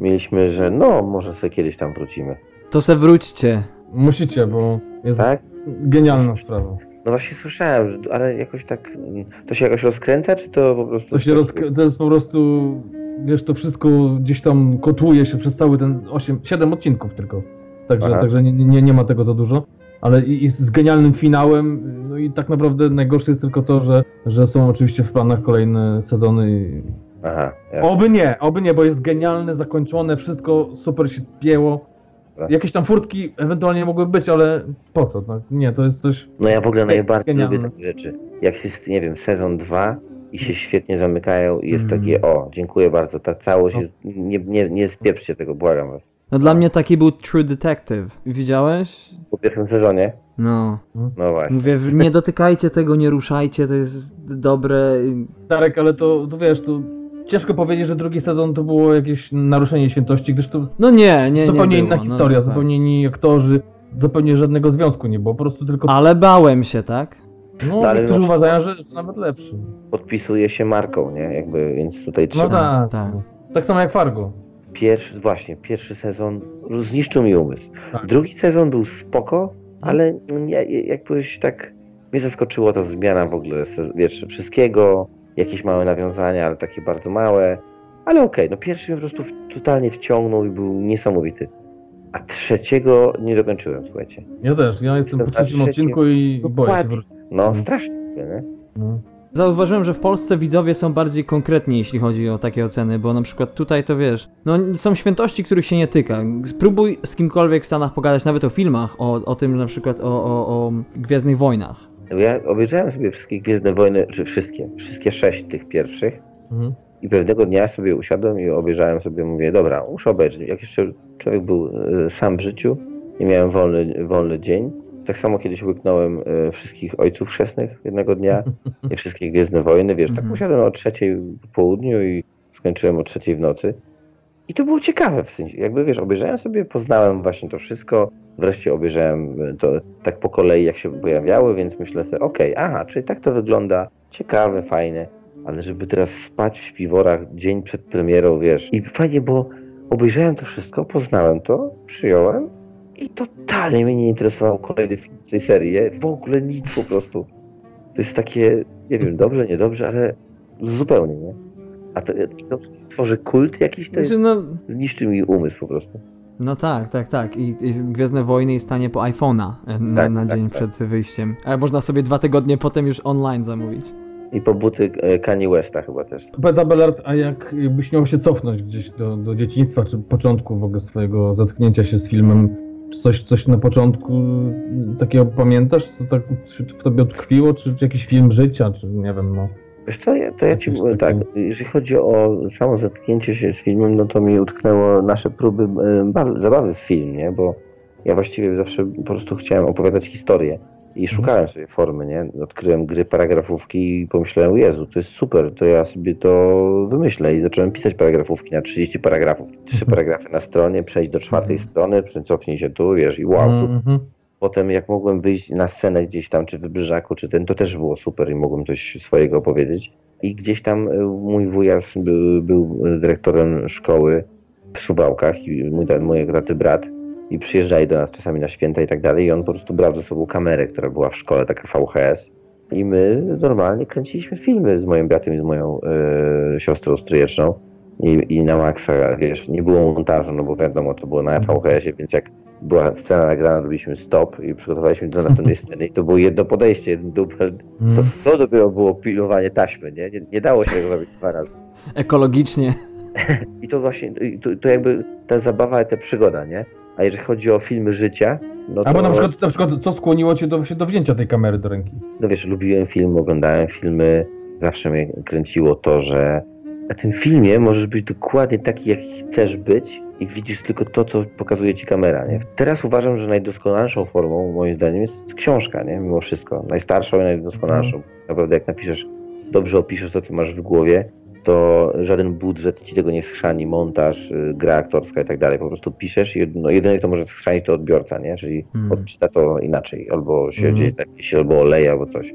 mieliśmy, że no, może sobie kiedyś tam wrócimy. To se wróćcie. Musicie, bo jest Tak? genialna sprawa. No właśnie słyszałem, ale jakoś tak, to się jakoś rozkręca, czy to po prostu... To się roz... to jest po prostu, wiesz, to wszystko gdzieś tam kotłuje się przez cały ten 8, 7 odcinków tylko. Także, Aha. także nie, nie, nie ma tego za dużo. Ale i, i z genialnym finałem, i tak naprawdę najgorsze jest tylko to, że, że są oczywiście w planach kolejne sezony. i- Aha, ja. Oby nie, oby nie, bo jest genialne, zakończone, wszystko super się spięło. Jakieś tam furtki ewentualnie mogły być, ale po co? Tak? Nie, to jest coś... No ja w ogóle najbardziej Genialne. lubię takie rzeczy. Jak jest, nie wiem, sezon 2 i się świetnie zamykają i jest Mm. takie, o, dziękuję bardzo, ta całość No. jest, nie, nie, nie spieprzcie tego, błagam was. No dla mnie taki był True Detective. Widziałeś? Po pierwszym sezonie, No. no właśnie. Mówię, nie dotykajcie tego, nie ruszajcie, to jest dobre. Darek, ale to, to wiesz, to ciężko powiedzieć, że drugi sezon to było jakieś naruszenie świętości, gdyż to No nie, nie, nie. zupełnie było. inna no, historia, to tak. zupełnie inni aktorzy, zupełnie żadnego związku nie było, po prostu tylko... Ale bałem się, tak? No, No, ale niektórzy no- uważają, że, że nawet lepszy. Podpisuje się marką, nie? Jakby, więc tutaj No trzeba... tak, tak. tak samo jak Fargo. Pierwszy, właśnie, pierwszy sezon zniszczył mi umysł. Tak. Drugi sezon był spoko, ale ja, jakoś tak mnie zaskoczyło ta zmiana w ogóle, wiesz, wszystkiego, jakieś małe nawiązania, ale takie bardzo małe. Ale okej, no pierwszy mnie po prostu totalnie wciągnął i był niesamowity. A trzeciego nie dokończyłem, słuchajcie. Ja też, ja jestem po trzecim odcinku i boję się. No, strasznie, nie? No. Zauważyłem, że w Polsce widzowie są bardziej konkretni, jeśli chodzi o takie oceny, bo na przykład tutaj to wiesz, no są świętości, których się nie tyka. Spróbuj z kimkolwiek w Stanach pogadać nawet o filmach, o, o tym na przykład o, o, o Gwiezdnych Wojnach. Ja obejrzałem sobie wszystkie Gwiezdne Wojny, czy wszystkie, wszystkie sześć tych pierwszych Mhm. i pewnego dnia sobie usiadłem i obejrzałem sobie, mówię, dobra, muszę obejrzeć. Jak jeszcze człowiek był e, sam w życiu i miałem wolny, wolny dzień, tak samo kiedyś łyknąłem e, wszystkich Ojców Chrzestnych jednego dnia i wszystkie Gwiezdne Wojny, wiesz, tak Mhm. usiadłem o trzeciej po południu i skończyłem o trzeciej w nocy. I to było ciekawe, w sensie, jakby wiesz, obejrzałem sobie, poznałem właśnie to wszystko, wreszcie obejrzałem e, to tak po kolei, jak się pojawiały, więc myślę sobie, okej, aha, czyli tak to wygląda, ciekawe, fajne, ale żeby teraz spać w śpiworach dzień przed premierą, wiesz, i fajnie, bo obejrzałem to wszystko, poznałem to, przyjąłem i totalnie mnie nie interesował kolejny film tej serii, w ogóle nic po prostu. To jest takie, nie wiem, dobrze, niedobrze, ale zupełnie, nie? A to, to tworzy kult jakiś, to Znaczy, no, zniszczy mi umysł po prostu. no tak, tak, tak. I, i Gwiezdne Wojny i stanie po iPhone'a e, na, Tak, na tak, dzień tak. przed wyjściem. A można sobie dwa tygodnie potem już online zamówić. I po buty e, Kanye Westa chyba też. Powiedz Abelard, a jak jakbyś miał się cofnąć gdzieś do, do dzieciństwa, czy początku w ogóle swojego zetknięcia się z filmem, coś, coś na początku y, takiego pamiętasz, co tak w tobie utkwiło, czy, czy jakiś film życia, czy nie wiem, no. Wiesz co, ja, to ja ci powiem tak, jeżeli chodzi o samo zetknięcie się z filmem, no to mi utknęło nasze próby bawy, zabawy w film, nie? Bo ja właściwie zawsze po prostu chciałem opowiadać historię i szukałem sobie formy, nie? Odkryłem gry paragrafówki i pomyślałem, Jezu, to jest super, to ja sobie to wymyślę i zacząłem pisać paragrafówki na 30 paragrafów. Trzy Mhm. paragrafy na stronie, przejść do czwartej Mhm. strony, cofnij się tu, wiesz, i wow. Mhm. Potem jak mogłem wyjść na scenę gdzieś tam, czy w Wybrzeżaku, czy ten, to też było super i mogłem coś swojego powiedzieć. I gdzieś tam y, mój wujas był, był dyrektorem szkoły w Suwałkach i mój, mój taty brat i przyjeżdżali do nas czasami na święta i tak dalej i on po prostu brał ze sobą kamerę, która była w szkole, taka VHS i my normalnie kręciliśmy filmy z moim bratem i z moją y, siostrą stryjeczną i, i na maksa, wiesz, nie było montażu, no bo wiadomo, to było na VHS-ie, więc jak była scena nagrana, robiliśmy stop i przygotowaliśmy do następnej sceny i to było jedno podejście, jeden dubel. To, Mhm. to dopiero było pilowanie taśmy, nie? Nie, nie dało się tego zrobić dwa razy. Ekologicznie. I to właśnie, to, to jakby ta zabawa, ta przygoda, nie? A jeżeli chodzi o filmy życia, no to, Albo na przykład, na przykład co skłoniło cię do, do wzięcia tej kamery do ręki? no wiesz, lubiłem filmy, oglądałem filmy, zawsze mnie kręciło to, że na tym filmie możesz być dokładnie taki, jaki chcesz być i widzisz tylko to, co pokazuje ci kamera, nie? Teraz uważam, że najdoskonalszą formą, moim zdaniem, jest książka, nie? Mimo wszystko. Najstarszą i najdoskonalszą. Naprawdę, jak napiszesz, dobrze opiszesz to, co masz w głowie, to żaden budżet ci tego nie schrzani, montaż, y, gra aktorska i tak dalej. Po prostu piszesz i no, jedyne, to może schrzanić, to odbiorca, nie? Czyli Mm. odczyta to inaczej, albo się Mhm. gdzieś zapisze, albo oleje, albo coś.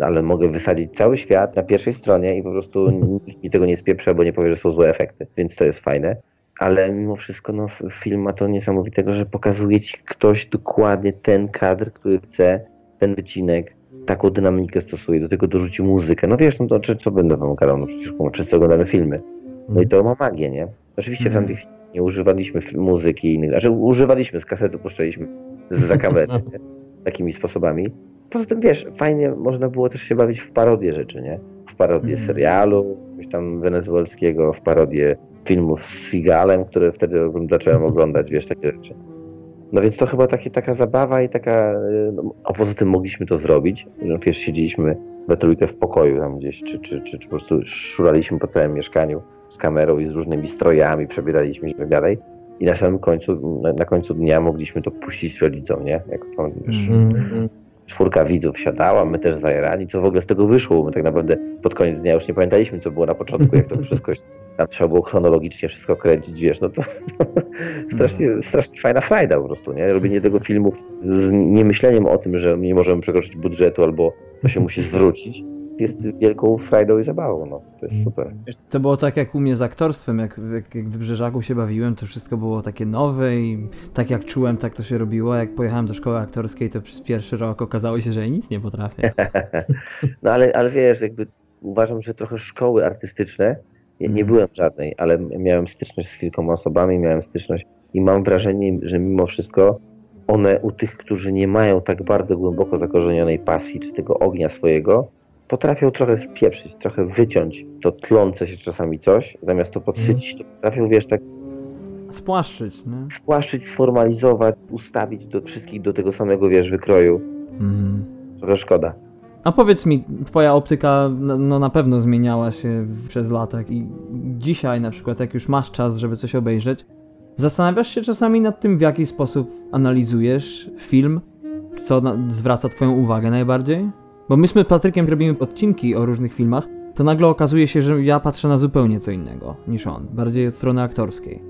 Ale mogę wysadzić cały świat na pierwszej stronie i po prostu nikt mi tego nie spieprze, bo nie powie, że są złe efekty, więc to jest fajne. Ale mimo wszystko no, film ma to niesamowitego, że pokazuje ci ktoś dokładnie ten kadr, który chce, ten wycinek, taką dynamikę stosuje, do tego dorzuci muzykę. No wiesz, no to czy, co będę wam gadał, no przecież wszyscy oglądamy filmy. No i to ma magię, nie? Oczywiście w Mhm. tamtych nie używaliśmy muzyki i innych, znaczy używaliśmy, z kasety puszczaliśmy z- za kamery, nie? takimi sposobami. Poza tym, wiesz, fajnie można było też się bawić w parodię rzeczy, nie? W parodię Mhm. serialu, jakiegoś tam wenezuelskiego, w parodię filmów z Seagalem, które wtedy zacząłem oglądać, wiesz, takie rzeczy. No więc to chyba takie, taka zabawa i taka, y, no, a poza tym mogliśmy to zrobić, że wiesz, siedzieliśmy we trójkę w pokoju tam gdzieś, czy, czy, czy, czy po prostu szuraliśmy po całym mieszkaniu z kamerą i z różnymi strojami, przebieraliśmy się i tak dalej. I na samym końcu, na, na końcu dnia mogliśmy to puścić rodzicom, nie? Jak tam, wiesz, Mhm. Mhm. czwórka widzów siadała, my też zajerani, co w ogóle z tego wyszło, my tak naprawdę pod koniec dnia już nie pamiętaliśmy, co było na początku, jak to wszystko tam trzeba było chronologicznie wszystko kręcić, wiesz, no to strasznie, strasznie fajna frajda po prostu, nie? Robienie tego filmu z niemyśleniem o tym, że nie możemy przekroczyć budżetu albo to się musi zwrócić, jest wielką frajdą i zabawą, no. To jest super. To było tak jak u mnie z aktorstwem, jak, jak, jak w Wybrzeżaku się bawiłem, to wszystko było takie nowe i tak jak czułem, tak to się robiło. Jak pojechałem do szkoły aktorskiej, to przez pierwszy rok okazało się, że ja nic nie potrafię. No ale, ale wiesz, jakby uważam, że trochę szkoły artystyczne, nie, nie Mhm. byłem żadnej, ale miałem styczność z kilkoma osobami, miałem styczność i mam wrażenie, że mimo wszystko one u tych, którzy nie mają tak bardzo głęboko zakorzenionej pasji czy tego ognia swojego, potrafią trochę spieprzyć, trochę wyciąć to tlące się czasami coś, zamiast to podsycić, to potrafią, wiesz, tak Spłaszczyć, nie? spłaszczyć, sformalizować, ustawić do wszystkich do tego samego, wiesz, wykroju. Mhm. Trochę szkoda. A powiedz mi, twoja optyka no, no na pewno zmieniała się przez lata i dzisiaj na przykład, jak już masz czas, żeby coś obejrzeć, zastanawiasz się czasami nad tym, w jaki sposób analizujesz film, co zwraca twoją uwagę najbardziej? Bo myśmy z Patrykiem robimy odcinki o różnych filmach, to nagle okazuje się, że ja patrzę na zupełnie co innego niż on, bardziej od strony aktorskiej.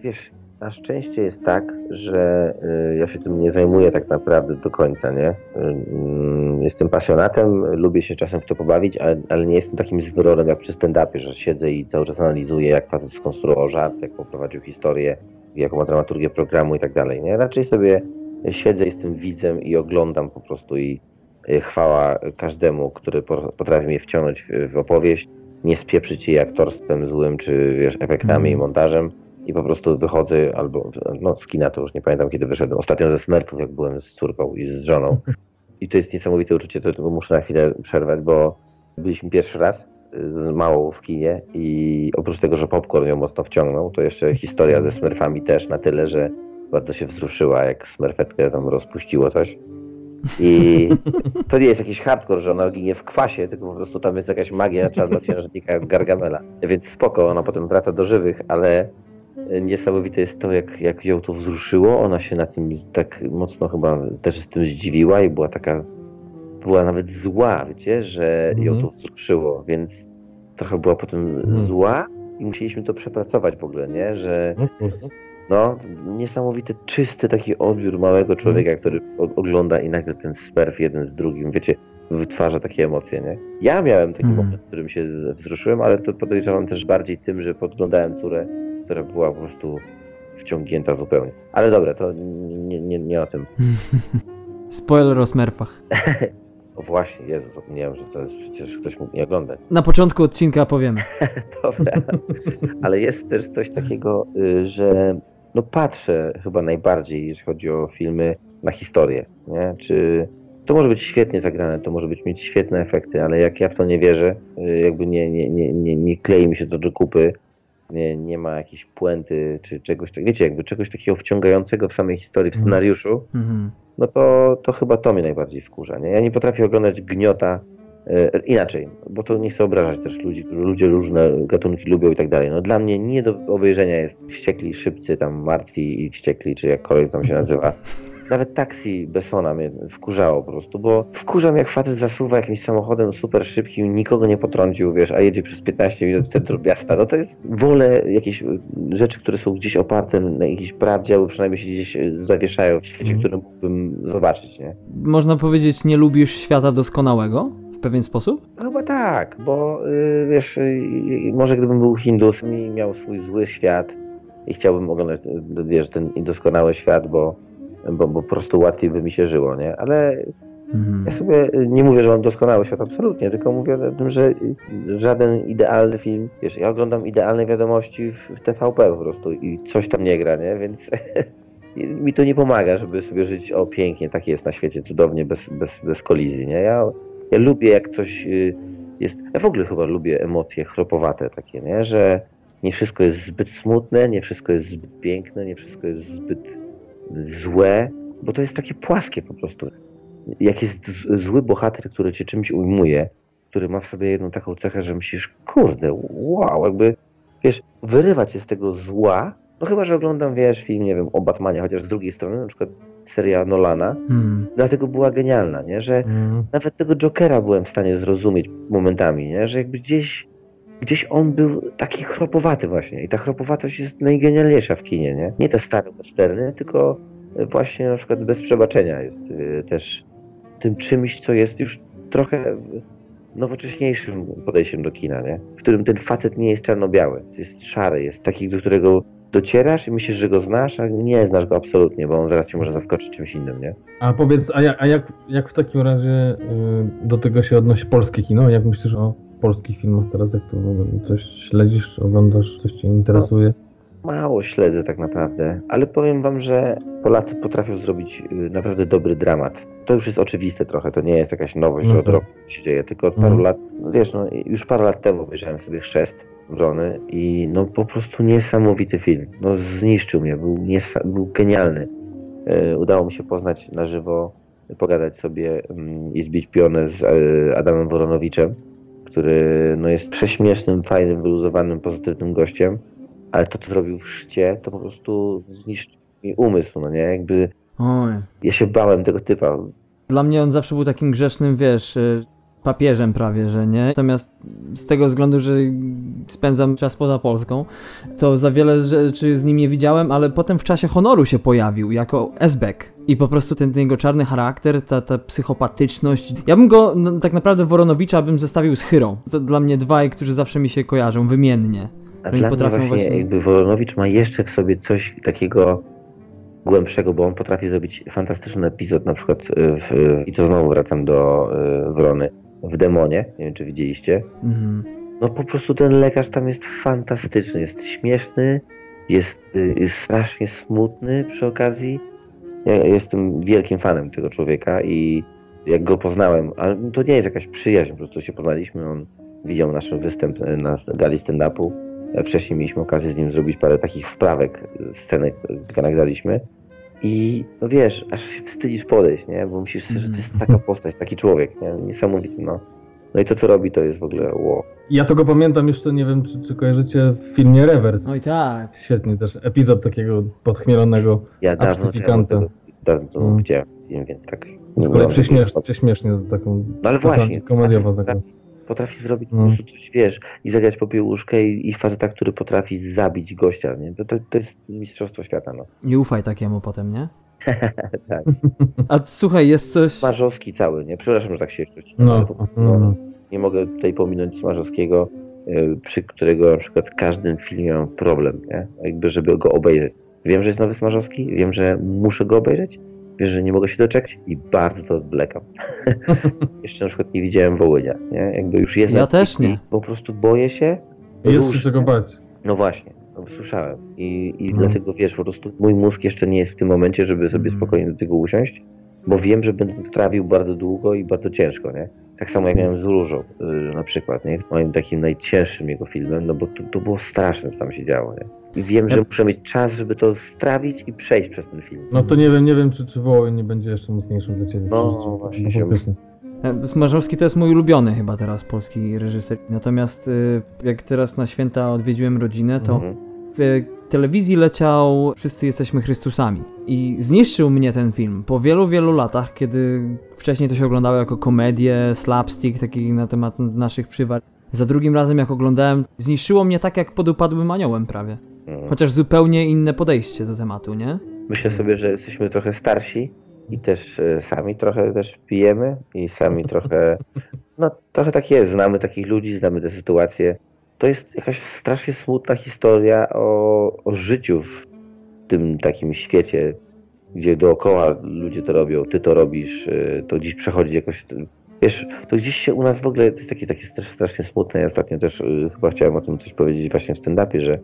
Wiesz, na szczęście jest tak, że y, ja się tym nie zajmuję tak naprawdę do końca, nie? Mm, jestem pasjonatem, lubię się czasem w to pobawić, ale, ale nie jestem takim zwyrolem jak przy stand-upie, że siedzę i cały czas analizuję, jak facet skonstruował żart, jak poprowadził historię, jaką ma dramaturgię programu i tak dalej, nie? Raczej sobie siedzę, jestem widzem i oglądam po prostu i y, chwała każdemu, który po- potrafi mnie wciągnąć w, w opowieść, nie spieprzyć jej aktorstwem złym, czy wiesz, efektami Mhm. i montażem i po prostu wychodzę albo, no z kina to już nie pamiętam kiedy wyszedłem, ostatnio ze Smurfów jak byłem z córką i z żoną i to jest niesamowite uczucie, to, to muszę na chwilę przerwać, bo byliśmy pierwszy raz y, z małą w kinie i oprócz tego, że popcorn ją mocno wciągnął, to jeszcze historia ze Smurfami też na tyle, że bardzo się wzruszyła, jak Smurfetkę tam rozpuściło coś. I to nie jest jakiś hardcore, że ona ginie w kwasie, tylko po prostu tam jest jakaś magia czarnoksiężnika Gargamela. Więc spoko, ona potem wraca do żywych, ale niesamowite jest to, jak, jak ją to wzruszyło. Ona się na tym tak mocno chyba też z tym zdziwiła i była taka, była nawet zła, wiecie, że ją to wzruszyło, więc trochę była potem Mhm. zła i musieliśmy to przepracować w ogóle, nie, że no, niesamowity, czysty taki odbiór małego człowieka, który ogląda i nagle ten smerf jeden z drugim, wiecie, wytwarza takie emocje, nie? Ja miałem taki Mhm. moment, w którym się wzruszyłem, ale to podejrzewam też bardziej tym, że podglądałem córę, która była po prostu wciągnięta zupełnie. Ale dobra, to nie, nie, nie o tym. Spoiler o Smurfach. O właśnie, Jezu, zapomniałem, że to jest przecież ktoś mógł nie oglądać. Na początku odcinka powiemy. Dobra. Ale jest też coś takiego, y, że no patrzę chyba najbardziej, jeśli chodzi o filmy, na historię. Nie? Czy to może być świetnie zagrane, to może być mieć świetne efekty, ale jak ja w to nie wierzę, y, jakby nie, nie, nie, nie, nie klei mi się to do kupy, nie, nie ma jakiejś puenty, czy czegoś takiego, wiecie, jakby czegoś takiego wciągającego w samej historii, w Mhm. scenariuszu, Mhm. no to, to chyba to mnie najbardziej wkurza. Nie? Ja nie potrafię oglądać gniota e, inaczej, bo to nie chcę obrażać też ludzi, którzy ludzie różne gatunki lubią i tak dalej. No dla mnie nie do obejrzenia jest wściekli, szybcy, tam martwi i wściekli, czy jakkolwiek tam się nazywa. Nawet taksi Bessona mnie wkurzało po prostu, bo wkurzam jak facet zasuwa jakimś samochodem super szybkim, nikogo nie potrącił, wiesz, a jedzie przez 15 minut centrum miasta. No to jest, wolę jakieś y, rzeczy, które są gdzieś oparte na jakiejś prawdzie, albo przynajmniej się gdzieś y, zawieszają w świecie, Mhm. który mógłbym zobaczyć, nie? Można powiedzieć, nie lubisz świata doskonałego w pewien sposób? No Chyba tak, bo y, wiesz, y, y, może gdybym był Hindusem i miał swój zły świat i chciałbym oglądać, y, wiesz, ten doskonały świat, bo, bo, bo po prostu łatwiej by mi się żyło, nie? Ale Mhm. ja sobie nie mówię, że mam doskonały świat, absolutnie, tylko mówię o tym, że żaden idealny film, wiesz, ja oglądam idealne wiadomości w, w TVP po prostu i coś tam nie gra, nie? Więc mi to nie pomaga, żeby sobie żyć, o pięknie, tak jest na świecie, cudownie, bez, bez, bez kolizji, nie? Ja, ja lubię jak coś y, jest, ja w ogóle chyba lubię emocje chropowate takie, nie? Że nie wszystko jest zbyt smutne, nie wszystko jest zbyt piękne, nie wszystko jest zbyt złe, bo to jest takie płaskie po prostu. Jak jest zły bohater, który cię czymś ujmuje, który ma w sobie jedną taką cechę, że myślisz, kurde, wow, jakby, wiesz, wyrywać się z tego zła, no chyba, że oglądam, wiesz, film, nie wiem, o Batmanie, chociaż z drugiej strony, na przykład seria Nolana, Mhm. dlatego była genialna, nie, że Mhm. nawet tego Jokera byłem w stanie zrozumieć momentami, nie? że jakby gdzieś gdzieś on był taki chropowaty właśnie i ta chropowatość jest najgenialniejsza w kinie, nie? Nie te stare westerny, tylko właśnie na przykład bez przebaczenia jest y, też tym czymś, co jest już trochę nowocześniejszym podejściem do kina, nie? W którym ten facet nie jest czarno-biały, jest szary, jest taki, do którego docierasz i myślisz, że go znasz, a nie znasz go absolutnie, bo on zaraz cię może zaskoczyć czymś innym, nie? A powiedz, a, jak, a jak, jak w takim razie y, do tego się odnosi polskie kino? Jak myślisz o polskich filmach teraz? Jak to w ogóle? Coś śledzisz, oglądasz, coś cię interesuje? Mało śledzę tak naprawdę, ale powiem wam, że Polacy potrafią zrobić y, naprawdę dobry dramat. To już jest oczywiste trochę, to nie jest jakaś nowość, że No od tak. roku się dzieje, tylko od paru Mhm. lat, no wiesz, no już parę lat temu obejrzałem sobie Chrzest Wrony i no po prostu niesamowity film. No zniszczył mnie, był, niesa- był genialny. E, udało mi się poznać na żywo, pogadać sobie mm, i zbić pionę z e, Adamem Woronowiczem, który no, jest prześmiesznym, fajnym, wyluzowanym, pozytywnym gościem, ale to, co zrobił w szcie, to po prostu zniszczył mi umysł, no nie? Jakby Oj. ja się bałem tego typa. Dla mnie on zawsze był takim grzecznym, wiesz, y, papieżem prawie, że nie. Natomiast z tego względu, że spędzam czas poza Polską, to za wiele rzeczy z nim nie widziałem, ale potem w czasie honoru się pojawił jako Esbek. I po prostu ten, ten jego czarny charakter, ta, ta psychopatyczność. Ja bym go no, tak naprawdę Woronowicza bym zestawił z Chyrą. To dla mnie dwaj, którzy zawsze mi się kojarzą, wymiennie. A dla mnie właśnie, właśnie- jakby Woronowicz ma jeszcze w sobie coś takiego głębszego, bo on potrafi zrobić fantastyczny epizod, na przykład y, w, i to znowu wracam do y, Wrony, w Demonie, nie wiem czy widzieliście. Mhm. No po prostu ten lekarz tam jest fantastyczny, jest śmieszny, jest, y, jest strasznie smutny przy okazji. Ja jestem wielkim fanem tego człowieka i jak go poznałem, ale to nie jest jakaś przyjaźń, po prostu się poznaliśmy, on widział nasz występ y, na gali stand-upu. E, Wcześniej mieliśmy okazję z nim zrobić parę takich wprawek, y, scenek, y, nagraliśmy. I no wiesz, aż się wstydzisz podejść, nie? Bo myślisz sobie, że to jest taka postać, taki człowiek, nie? Niesamowity, no. No i to, co robi, to jest w ogóle wow. Ja tego pamiętam jeszcze, nie wiem, czy, czy kojarzycie w filmie Rewers. Oj tak. Świetnie też, epizod takiego podchmielonego, Ja dawno Abstyfikanta. tego, dawno temu Mm. widziałem, więc tak. z kolei prześmiesznie, prześmiesznie taką No ale właśnie. komediowa taka. Potrafi, potrafi zrobić po No. prostu coś, wiesz, i zagrać popiełuszkę i, i faceta, który potrafi zabić gościa, nie? To, to, to jest mistrzostwo świata, no. Nie ufaj takiemu potem, nie? tak. A słuchaj, jest coś... Smarzowski cały, nie? Przepraszam, że tak się jeszcze No, po no, no. Nie mogę tutaj pominąć Smarzowskiego, y, przy którego na przykład w każdym filmie mam problem, nie? Jakby, żeby go obejrzeć. Wiem, że jest nowy Smarzowski, wiem, że muszę go obejrzeć, wiem, że nie mogę się doczekać i bardzo to odwlekam. Jeszcze na przykład nie widziałem Wołynia, nie? Jakby już jest Ja na też nie. Po prostu boję się. Jest się czego bać. No właśnie, no, słyszałem. I, i No. dlatego wiesz, po prostu mój mózg jeszcze nie jest w tym momencie, żeby sobie Mm. spokojnie do tego usiąść, bo wiem, że będę trawił bardzo długo i bardzo ciężko, nie? Tak samo jak miałem z Różą y, na przykład, nie? Moim takim najcięższym jego filmem, no bo to, to było straszne, co tam się działo, nie? I wiem, że Ja- muszę mieć czas, żeby to strawić i przejść przez ten film. No to nie wiem, nie wiem, czy, czy Wołoń nie będzie jeszcze mocniejszym dla ciebie. No, właśnie No, faktycznie. Smarzowski to jest mój ulubiony chyba teraz polski reżyser. Natomiast y, jak teraz na święta odwiedziłem rodzinę, to Mhm. w telewizji leciał Wszyscy jesteśmy Chrystusami. I zniszczył mnie ten film po wielu, wielu latach, kiedy wcześniej to się oglądało jako komedię, slapstick, taki na temat naszych przywar. Za drugim razem jak oglądałem, zniszczyło mnie tak jak pod upadłym aniołem prawie. Mhm. Chociaż zupełnie inne podejście do tematu, nie? Myślę sobie, że jesteśmy trochę starsi i też e, sami trochę też pijemy i sami trochę, no trochę tak jest, znamy takich ludzi, znamy te sytuacje. To jest jakaś strasznie smutna historia o, o życiu w tym takim świecie, gdzie dookoła ludzie to robią, ty to robisz, e, to dziś przechodzi jakoś, wiesz, to gdzieś się u nas w ogóle, to jest takie, takie strasznie smutne, ja ostatnio też e, chyba chciałem o tym coś powiedzieć właśnie w stand-upie, że,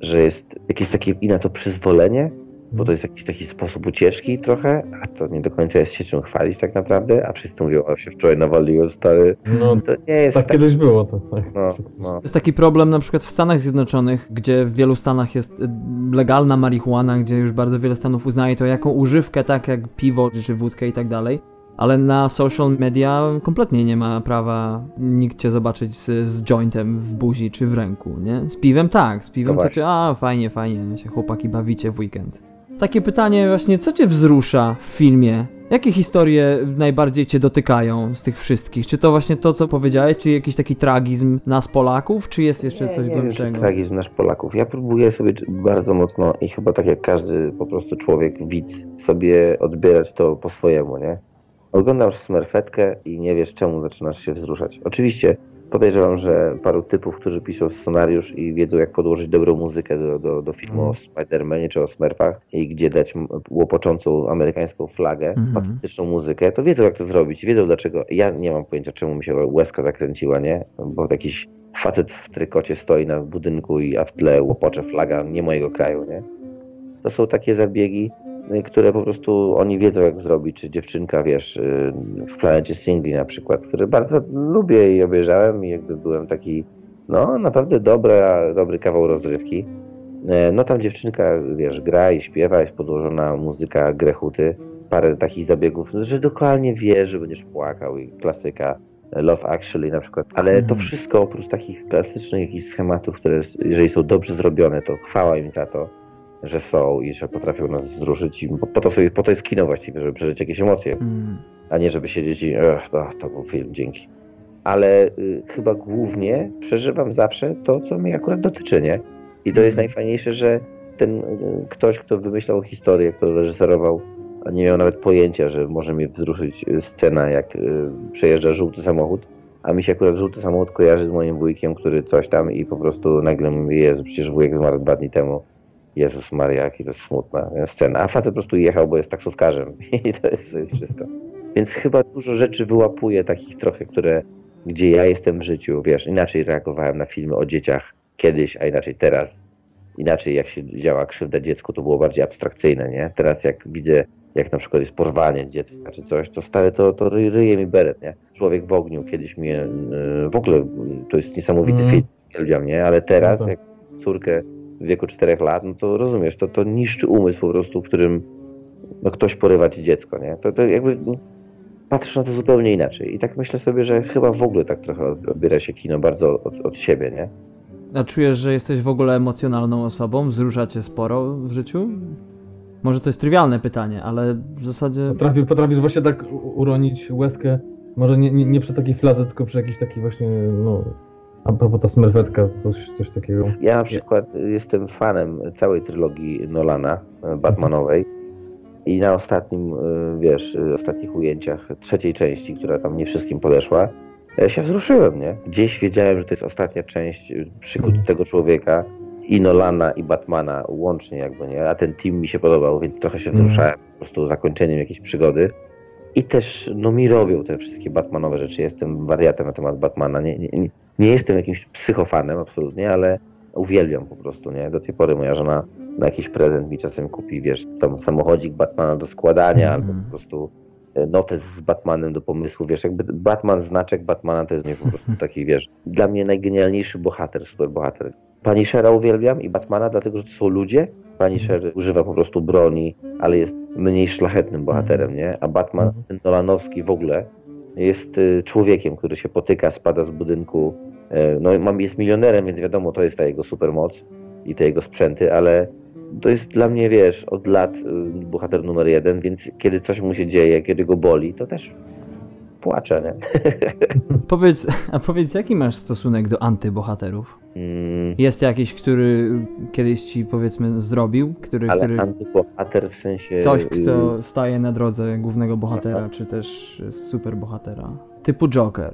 że jest jakieś takie i na to przyzwolenie, bo to jest jakiś taki sposób ucieczki trochę, a to nie do końca jest się czym chwalić tak naprawdę, a wszyscy mówią, o się wczoraj nawaliłem stary. No, To nie jest tak tak, kiedyś było to. Tak. no, no. Jest taki problem na przykład w Stanach Zjednoczonych, gdzie w wielu stanach jest y, legalna marihuana, gdzie już bardzo wiele stanów uznaje to jako używkę, tak jak piwo czy wódkę i tak dalej. Ale na social media kompletnie nie ma prawa nikt cię zobaczyć z, z jointem w buzi czy w ręku, nie? Z piwem tak, z piwem No to właśnie. cię, a fajnie, fajnie, się chłopaki bawicie w weekend. Takie pytanie właśnie, co cię wzrusza w filmie? Jakie historie najbardziej cię dotykają z tych wszystkich? Czy to właśnie to, co powiedziałeś, czy jakiś taki tragizm nas Polaków, czy jest jeszcze nie, coś nie Wiem, głębszego? czy tragizm nasz Polaków. Ja próbuję sobie bardzo mocno i chyba tak jak każdy po prostu człowiek, widz, sobie odbierać to po swojemu, nie? Oglądasz smerfetkę i nie wiesz czemu zaczynasz się wzruszać. Oczywiście podejrzewam, że paru typów, którzy piszą scenariusz i wiedzą jak podłożyć dobrą muzykę do, do, do filmu Mhm. o Spider-Manie czy o Smurfach i gdzie dać łopoczącą amerykańską flagę, Mhm. patetyczną muzykę, to wiedzą jak to zrobić, wiedzą dlaczego. Ja nie mam pojęcia czemu mi się łezka zakręciła, nie? Bo jakiś facet w trykocie stoi na budynku i a w tle łopocze flaga nie mojego kraju, nie? To są takie zabiegi, które po prostu oni wiedzą jak zrobić, czy dziewczynka, wiesz, y, w planecie singli na przykład, które bardzo lubię i obejrzałem i jakby byłem taki, no naprawdę dobra, dobry kawał rozrywki. E, No tam dziewczynka, wiesz, gra i śpiewa, jest podłożona muzyka grechuty, parę takich zabiegów, że dokładnie wie, że będziesz płakał i klasyka. Love Actually na przykład, ale to Mhm. wszystko oprócz takich klasycznych jakichś schematów, które jeżeli są dobrze zrobione, to chwała im za to, że są i że potrafią nas wzruszyć i po, to, sobie, po to jest kino właściwie, żeby przeżyć jakieś emocje, Mm. a nie żeby siedzieć i ech, to, to był film, dzięki. Ale y, chyba głównie przeżywam zawsze to, co mnie akurat dotyczy, nie? I to jest Mhm. najfajniejsze, że ten y, ktoś, kto wymyślał historię, kto reżyserował, a nie miał nawet pojęcia, że może mnie wzruszyć y, scena, jak y, przejeżdża żółty samochód, a mi się akurat żółty samochód kojarzy z moim wujkiem, który coś tam i po prostu nagle mówi, Jezu, przecież wujek zmarł dwa dni temu. Jezus Maria, jaki to jest smutna scena. A facet po prostu jechał, bo jest taksówkarzem i to jest, to jest wszystko. Więc chyba dużo rzeczy wyłapuję takich trochę, które, gdzie ja jestem w życiu, wiesz, inaczej reagowałem na filmy o dzieciach kiedyś, a inaczej teraz. Inaczej jak się działa krzywda dziecku, to było bardziej abstrakcyjne, nie? Teraz jak widzę, jak na przykład jest porwanie dziecka czy coś, to stale to, to ry- ryje mi beret, nie? Człowiek w ogniu kiedyś mnie, yy, w ogóle to jest niesamowity Mm. film, nie? Ale teraz, No tak. jak córkę w wieku 4 lat, no to rozumiesz, to, to niszczy umysł po prostu, w którym no, ktoś porywa ci dziecko, nie? To, to jakby patrzysz na to zupełnie inaczej. I tak myślę sobie, że chyba w ogóle tak trochę odbiera się kino bardzo od, od siebie, nie? A czujesz, że jesteś w ogóle emocjonalną osobą? Wzrusza cię sporo w życiu? Może to jest trywialne pytanie, ale w zasadzie... Potrafi, potrafisz właśnie tak uronić łezkę, może nie, nie, nie przy takiej fladze, tylko przy jakiejś takiej właśnie, no, a propos ta smerfetka, coś, coś takiego. Ja na przykład jestem fanem całej trylogii Nolana, e, Batmanowej. I na ostatnim, e, wiesz, e, ostatnich ujęciach trzeciej części, która tam nie wszystkim podeszła, ja się wzruszyłem, nie? Gdzieś wiedziałem, że to jest ostatnia część przygód Mhm. tego człowieka i Nolana i Batmana łącznie jakby, nie? A ten team mi się podobał, więc trochę się Mhm. wzruszałem po prostu zakończeniem jakiejś przygody. I też, no mi robią te wszystkie Batmanowe rzeczy. Jestem wariatem na temat Batmana. Nie, nie, nie, nie jestem jakimś psychofanem absolutnie, ale uwielbiam po prostu, nie? Do tej pory moja żona na jakiś prezent mi czasem kupi, wiesz, tam samochodzik Batmana do składania, Mhm. albo po prostu e, notes z Batmanem do pomysłu, wiesz, jakby Batman, znaczek Batmana to jest mnie po prostu taki, wiesz, dla mnie najgenialniejszy bohater, super bohater. Punishera uwielbiam i Batmana, dlatego, że to są ludzie. Punisher używa po prostu broni, ale jest mniej szlachetnym bohaterem, nie? A Batman, Mhm. ten Nolanowski w ogóle, jest y, człowiekiem, który się potyka, spada z budynku. E, No jest milionerem, więc wiadomo, to jest ta jego supermoc i te jego sprzęty, ale to jest dla mnie, wiesz, od lat y, bohater numer jeden, więc kiedy coś mu się dzieje, kiedy go boli, to też płaczę, nie? Powiedz, a powiedz, jaki masz stosunek do antybohaterów? Mm, Jest jakiś, który kiedyś ci, powiedzmy, zrobił? Który, ale który... antybohater w sensie... Ktoś, y, kto staje na drodze głównego bohatera, czy też superbohatera. Typu Joker.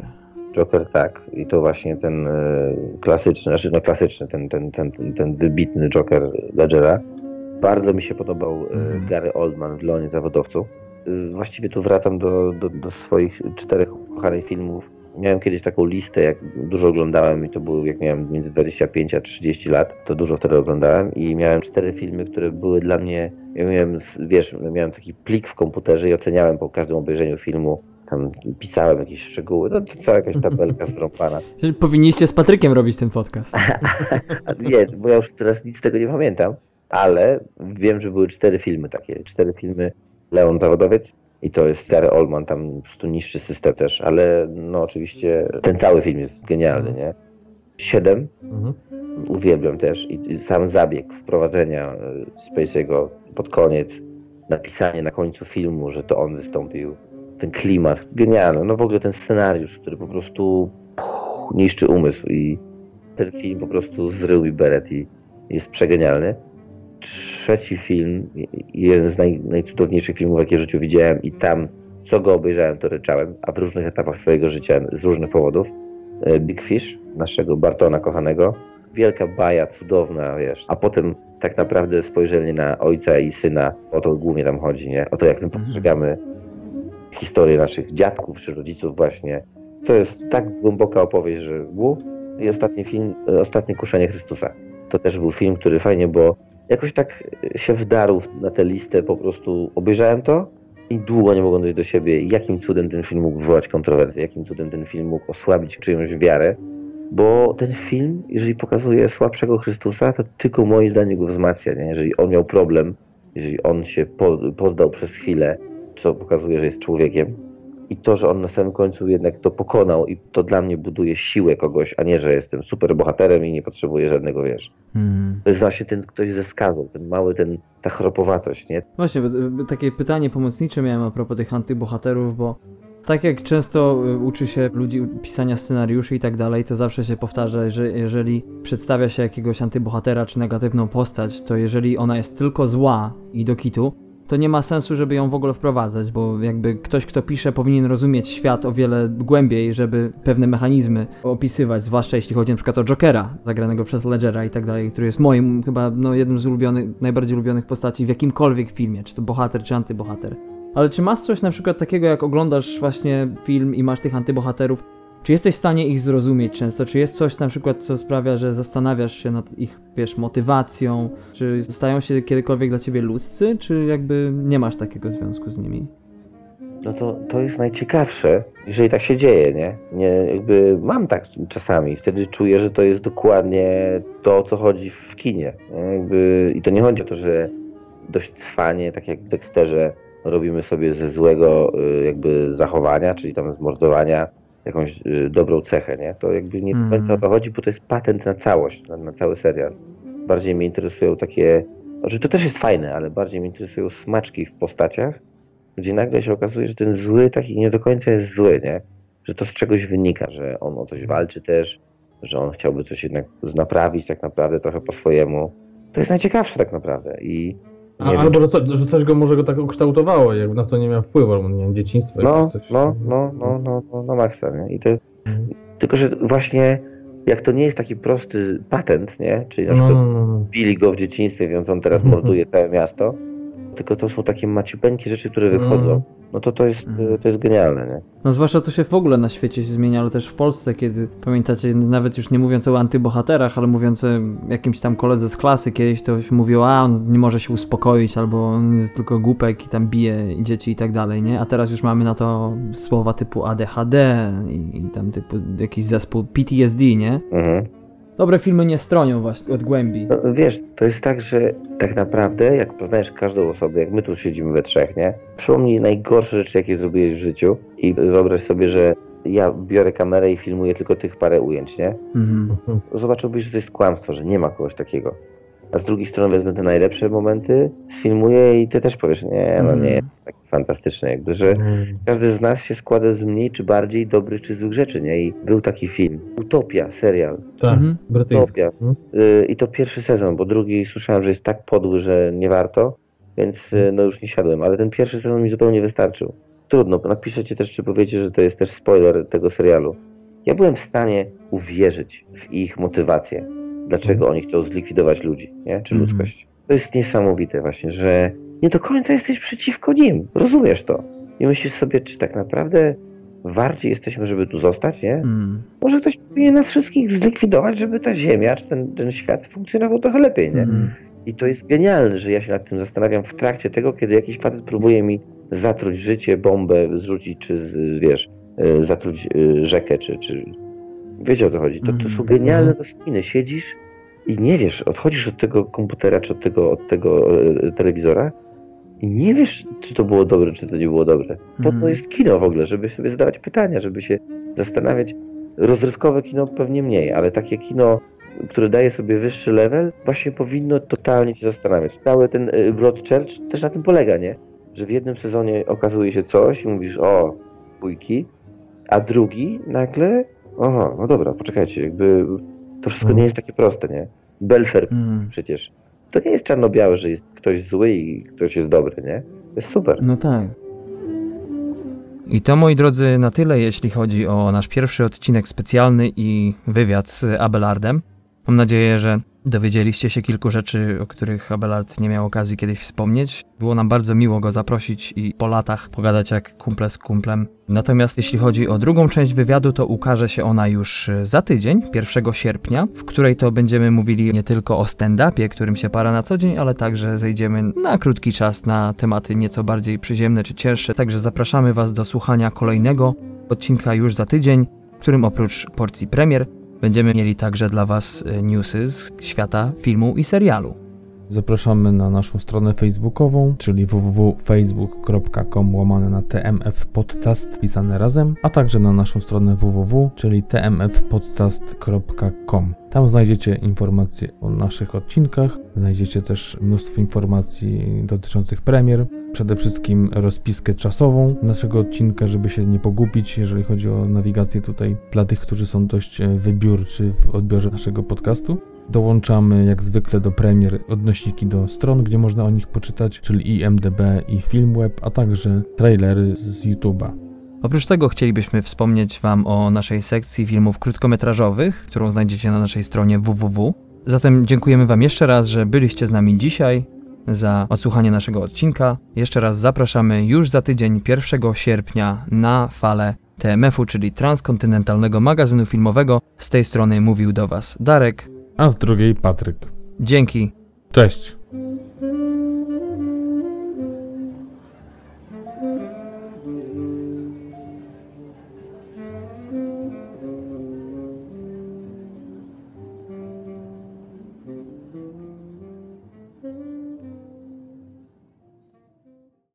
Joker tak. I to właśnie ten e, klasyczny, znaczy no klasyczny, ten, ten, ten, ten, ten wybitny Joker Ledgera. Bardzo mi się podobał e, Mhm. Gary Oldman w Leonie Zawodowcu. Właściwie tu wracam do, do, do swoich czterech ukochanych filmów. Miałem kiedyś taką listę, jak dużo oglądałem i to było jak miałem między 25 a 30 lat, to dużo wtedy oglądałem i miałem cztery filmy, które były dla mnie, ja miałem, wiesz, miałem taki plik w komputerze i oceniałem po każdym obejrzeniu filmu, tam pisałem jakieś szczegóły, no to cała jakaś tabelka zrąbana. Powinniście z Patrykiem robić ten podcast. Nie, bo ja już teraz nic z tego nie pamiętam, ale wiem, że były cztery filmy takie. Cztery filmy Leon Zawodowiec i to jest Gary Oldman, tam po prostu niższy system też, ale no oczywiście ten cały film jest genialny, nie? Siedem, Mhm. uwielbiam też i, i sam zabieg wprowadzenia e, Spacey'ego pod koniec, napisanie na końcu filmu, że to on wystąpił, ten klimat, genialny, no w ogóle ten scenariusz, który po prostu puch, niszczy umysł i ten film po prostu zrył mi beret i jest przegenialny. Trzeci film, jeden z naj, najcudowniejszych filmów, jakie w życiu widziałem i tam, co go obejrzałem, to ryczałem, a w różnych etapach swojego życia z różnych powodów. E, Big Fish, naszego Bartona kochanego. Wielka baja, cudowna, wiesz. A potem tak naprawdę spojrzenie na ojca i syna, o to głównie tam chodzi, nie? O to, jak my Mhm. postrzegamy historię naszych dziadków czy rodziców właśnie. To jest tak głęboka opowieść, że wu. I ostatni film, e, Ostatnie Kuszenie Chrystusa. To też był film, który fajnie, bo jakoś tak się wdarł na tę listę, po prostu obejrzałem to i długo nie mogłem dojść do siebie, jakim cudem ten film mógł wywołać kontrowersję, jakim cudem ten film mógł osłabić czyjąś wiarę, bo ten film, jeżeli pokazuje słabszego Chrystusa, to tylko moim zdaniem go wzmacnia, nie? jeżeli on miał problem, jeżeli on się po, poddał przez chwilę, co pokazuje, że jest człowiekiem, i to, że on na samym końcu jednak to pokonał i to dla mnie buduje siłę kogoś, a nie, że jestem super bohaterem i nie potrzebuję żadnego, wiesz. Hmm. To jest właśnie ten ktoś ze skazą, ten mały, ten, ta chropowatość, nie? Właśnie, bo takie pytanie pomocnicze miałem a propos tych antybohaterów, bo tak jak często y, uczy się ludzi pisania scenariuszy i tak dalej, to zawsze się powtarza, że jeżeli przedstawia się jakiegoś antybohatera czy negatywną postać, to jeżeli ona jest tylko zła i do kitu, to nie ma sensu, żeby ją w ogóle wprowadzać, bo jakby ktoś, kto pisze, powinien rozumieć świat o wiele głębiej, żeby pewne mechanizmy opisywać, zwłaszcza jeśli chodzi przykład o Jokera, zagranego przez Ledgera i tak dalej, który jest moim chyba no, jednym z ulubionych, najbardziej ulubionych postaci w jakimkolwiek filmie, czy to bohater, czy antybohater. Ale czy masz coś na przykład takiego, jak oglądasz właśnie film i masz tych antybohaterów, czy jesteś w stanie ich zrozumieć często? Czy jest coś na przykład, co sprawia, że zastanawiasz się nad ich, wiesz, motywacją? Czy stają się kiedykolwiek dla ciebie ludzcy, czy jakby nie masz takiego związku z nimi? No to, to jest najciekawsze, jeżeli tak się dzieje, nie? nie? Jakby mam tak czasami, wtedy czuję, że to jest dokładnie to, o co chodzi w kinie. Nie? Jakby, I to nie chodzi o to, że dość cwanie, tak jak w Dexterze, robimy sobie ze złego y, jakby zachowania, czyli tam z mordowania, jakąś y, dobrą cechę, nie? To jakby nie do końca o to chodzi, bo to jest patent na całość, na, na cały serial. Bardziej mnie interesują takie, znaczy to też jest fajne, ale bardziej mnie interesują smaczki w postaciach, gdzie nagle się okazuje, że ten zły taki nie do końca jest zły, nie? Że to z czegoś wynika, że on o coś walczy też, że on chciałby coś jednak naprawić tak naprawdę trochę po swojemu. To jest najciekawsze tak naprawdę i A, albo że, co, że coś go może go tak ukształtowało, jakby na to nie miał wpływu, albo nie wiem, dzieciństwo. No, coś. no, no, no, no, no, no maksa, nie? I to, Mhm. tylko, że właśnie jak to nie jest taki prosty patent, nie? Czyli na No, przykład no, no, no. bili go w dzieciństwie, więc on teraz Mhm. morduje całe miasto, tylko to są takie maciupeńkie rzeczy, które wychodzą, Mhm. no to to jest, Mhm. to jest genialne, nie? No zwłaszcza to się w ogóle na świecie się zmienia, ale też w Polsce, kiedy pamiętacie, nawet już nie mówiąc o antybohaterach, ale mówiąc o jakimś tam koledze z klasy, kiedyś to się mówiło, a on nie może się uspokoić, albo on jest tylko głupek i tam bije dzieci i tak dalej, nie? A teraz już mamy na to słowa typu ADHD i, i tam typu jakiś zespół PTSD, nie? Mhm. Dobre filmy nie stronią właśnie od głębi. No, wiesz, to jest tak, że tak naprawdę, jak poznajesz każdą osobę, jak my tu siedzimy we trzech, nie? Przypomnij najgorsze rzeczy, jakie zrobiłeś w życiu i wyobraź sobie, że ja biorę kamerę i filmuję tylko tych parę ujęć, nie? Mhm. Mhm. Zobaczyłbyś, że to jest kłamstwo, że nie ma kogoś takiego. A z drugiej strony wezmę te najlepsze momenty, sfilmuję i ty też powiesz, nie, no nie jest taki fantastyczny, jakby, że każdy z nas się składa z mniej czy bardziej dobrych czy złych rzeczy, nie? I był taki film, Utopia, serial, Tak, Mhm. brytyjski. Utopia. Mhm. Y, I to pierwszy sezon, bo drugi słyszałem, że jest tak podły, że nie warto, więc y, no już nie siadłem, ale ten pierwszy sezon mi zupełnie wystarczył. Trudno, napiszecie też, czy powiecie, że to jest też spoiler tego serialu. Ja byłem w stanie uwierzyć w ich motywację, dlaczego oni chcą zlikwidować ludzi, nie? czy Mhm. ludzkość. To jest niesamowite właśnie, że nie do końca jesteś przeciwko nim, rozumiesz to. I myślisz sobie, czy tak naprawdę warci jesteśmy, żeby tu zostać, nie? Mm. Może ktoś powinien nas wszystkich zlikwidować, żeby ta Ziemia, czy ten, ten świat funkcjonował trochę lepiej, nie? Mhm. I to jest genialne, że ja się nad tym zastanawiam w trakcie tego, kiedy jakiś facet próbuje mi zatruć życie, bombę zrzucić, czy z- wiesz, y, zatruć y, rzekę, czy, czy... Wiecie o co chodzi. To, to są Mhm. genialne rozkminy. Siedzisz i nie wiesz, odchodzisz od tego komputera, czy od tego, od tego y, telewizora i nie wiesz, czy to było dobre, czy to nie było dobre. Po to Mhm. jest kino w ogóle, żeby sobie zadawać pytania, żeby się zastanawiać. Rozrywkowe kino pewnie mniej, ale takie kino które daje sobie wyższy level, właśnie powinno totalnie cię zastanawiać. Cały ten y, Broadchurch też na tym polega, nie? Że w jednym sezonie okazuje się coś i mówisz, o, bójki, a drugi nagle, aha, no dobra, poczekajcie, jakby to wszystko nie jest takie proste, nie? Belfer Mm. przecież. To nie jest czarno-białe, że jest ktoś zły i ktoś jest dobry, nie? To jest super. No tak. I to, moi drodzy, na tyle, jeśli chodzi o nasz pierwszy odcinek specjalny i wywiad z Abelardem. Mam nadzieję, że dowiedzieliście się kilku rzeczy, o których Abelard nie miał okazji kiedyś wspomnieć. Było nam bardzo miło go zaprosić i po latach pogadać jak kumple z kumplem. Natomiast jeśli chodzi o drugą część wywiadu, to ukaże się ona już za tydzień, 1 sierpnia, w której to będziemy mówili nie tylko o stand-upie, którym się para na co dzień, ale także zejdziemy na krótki czas na tematy nieco bardziej przyziemne czy cięższe. Także zapraszamy Was do słuchania kolejnego odcinka już za tydzień, w którym oprócz porcji premier będziemy mieli także dla Was e, newsy z świata filmu i serialu. Zapraszamy na naszą stronę facebookową, czyli www.facebook.com łamane na tmf podcast pisane razem, a także na naszą stronę www, czyli tmfpodcast.com. Tam znajdziecie informacje o naszych odcinkach, znajdziecie też mnóstwo informacji dotyczących premier, przede wszystkim rozpiskę czasową naszego odcinka, żeby się nie pogubić, jeżeli chodzi o nawigację tutaj dla tych, którzy są dość wybiórczy w odbiorze naszego podcastu. Dołączamy jak zwykle do premier odnośniki do stron, gdzie można o nich poczytać, czyli IMDB i Filmweb, a także trailery z YouTube'a. Oprócz tego chcielibyśmy wspomnieć Wam o naszej sekcji filmów krótkometrażowych, którą znajdziecie na naszej stronie www. Zatem dziękujemy Wam jeszcze raz, że byliście z nami dzisiaj, za odsłuchanie naszego odcinka. Jeszcze raz zapraszamy już za tydzień, 1 sierpnia, na falę TMF-u, czyli Transkontynentalnego Magazynu Filmowego. Z tej strony mówił do Was Darek. A z drugiej Patryk. Dzięki. Cześć!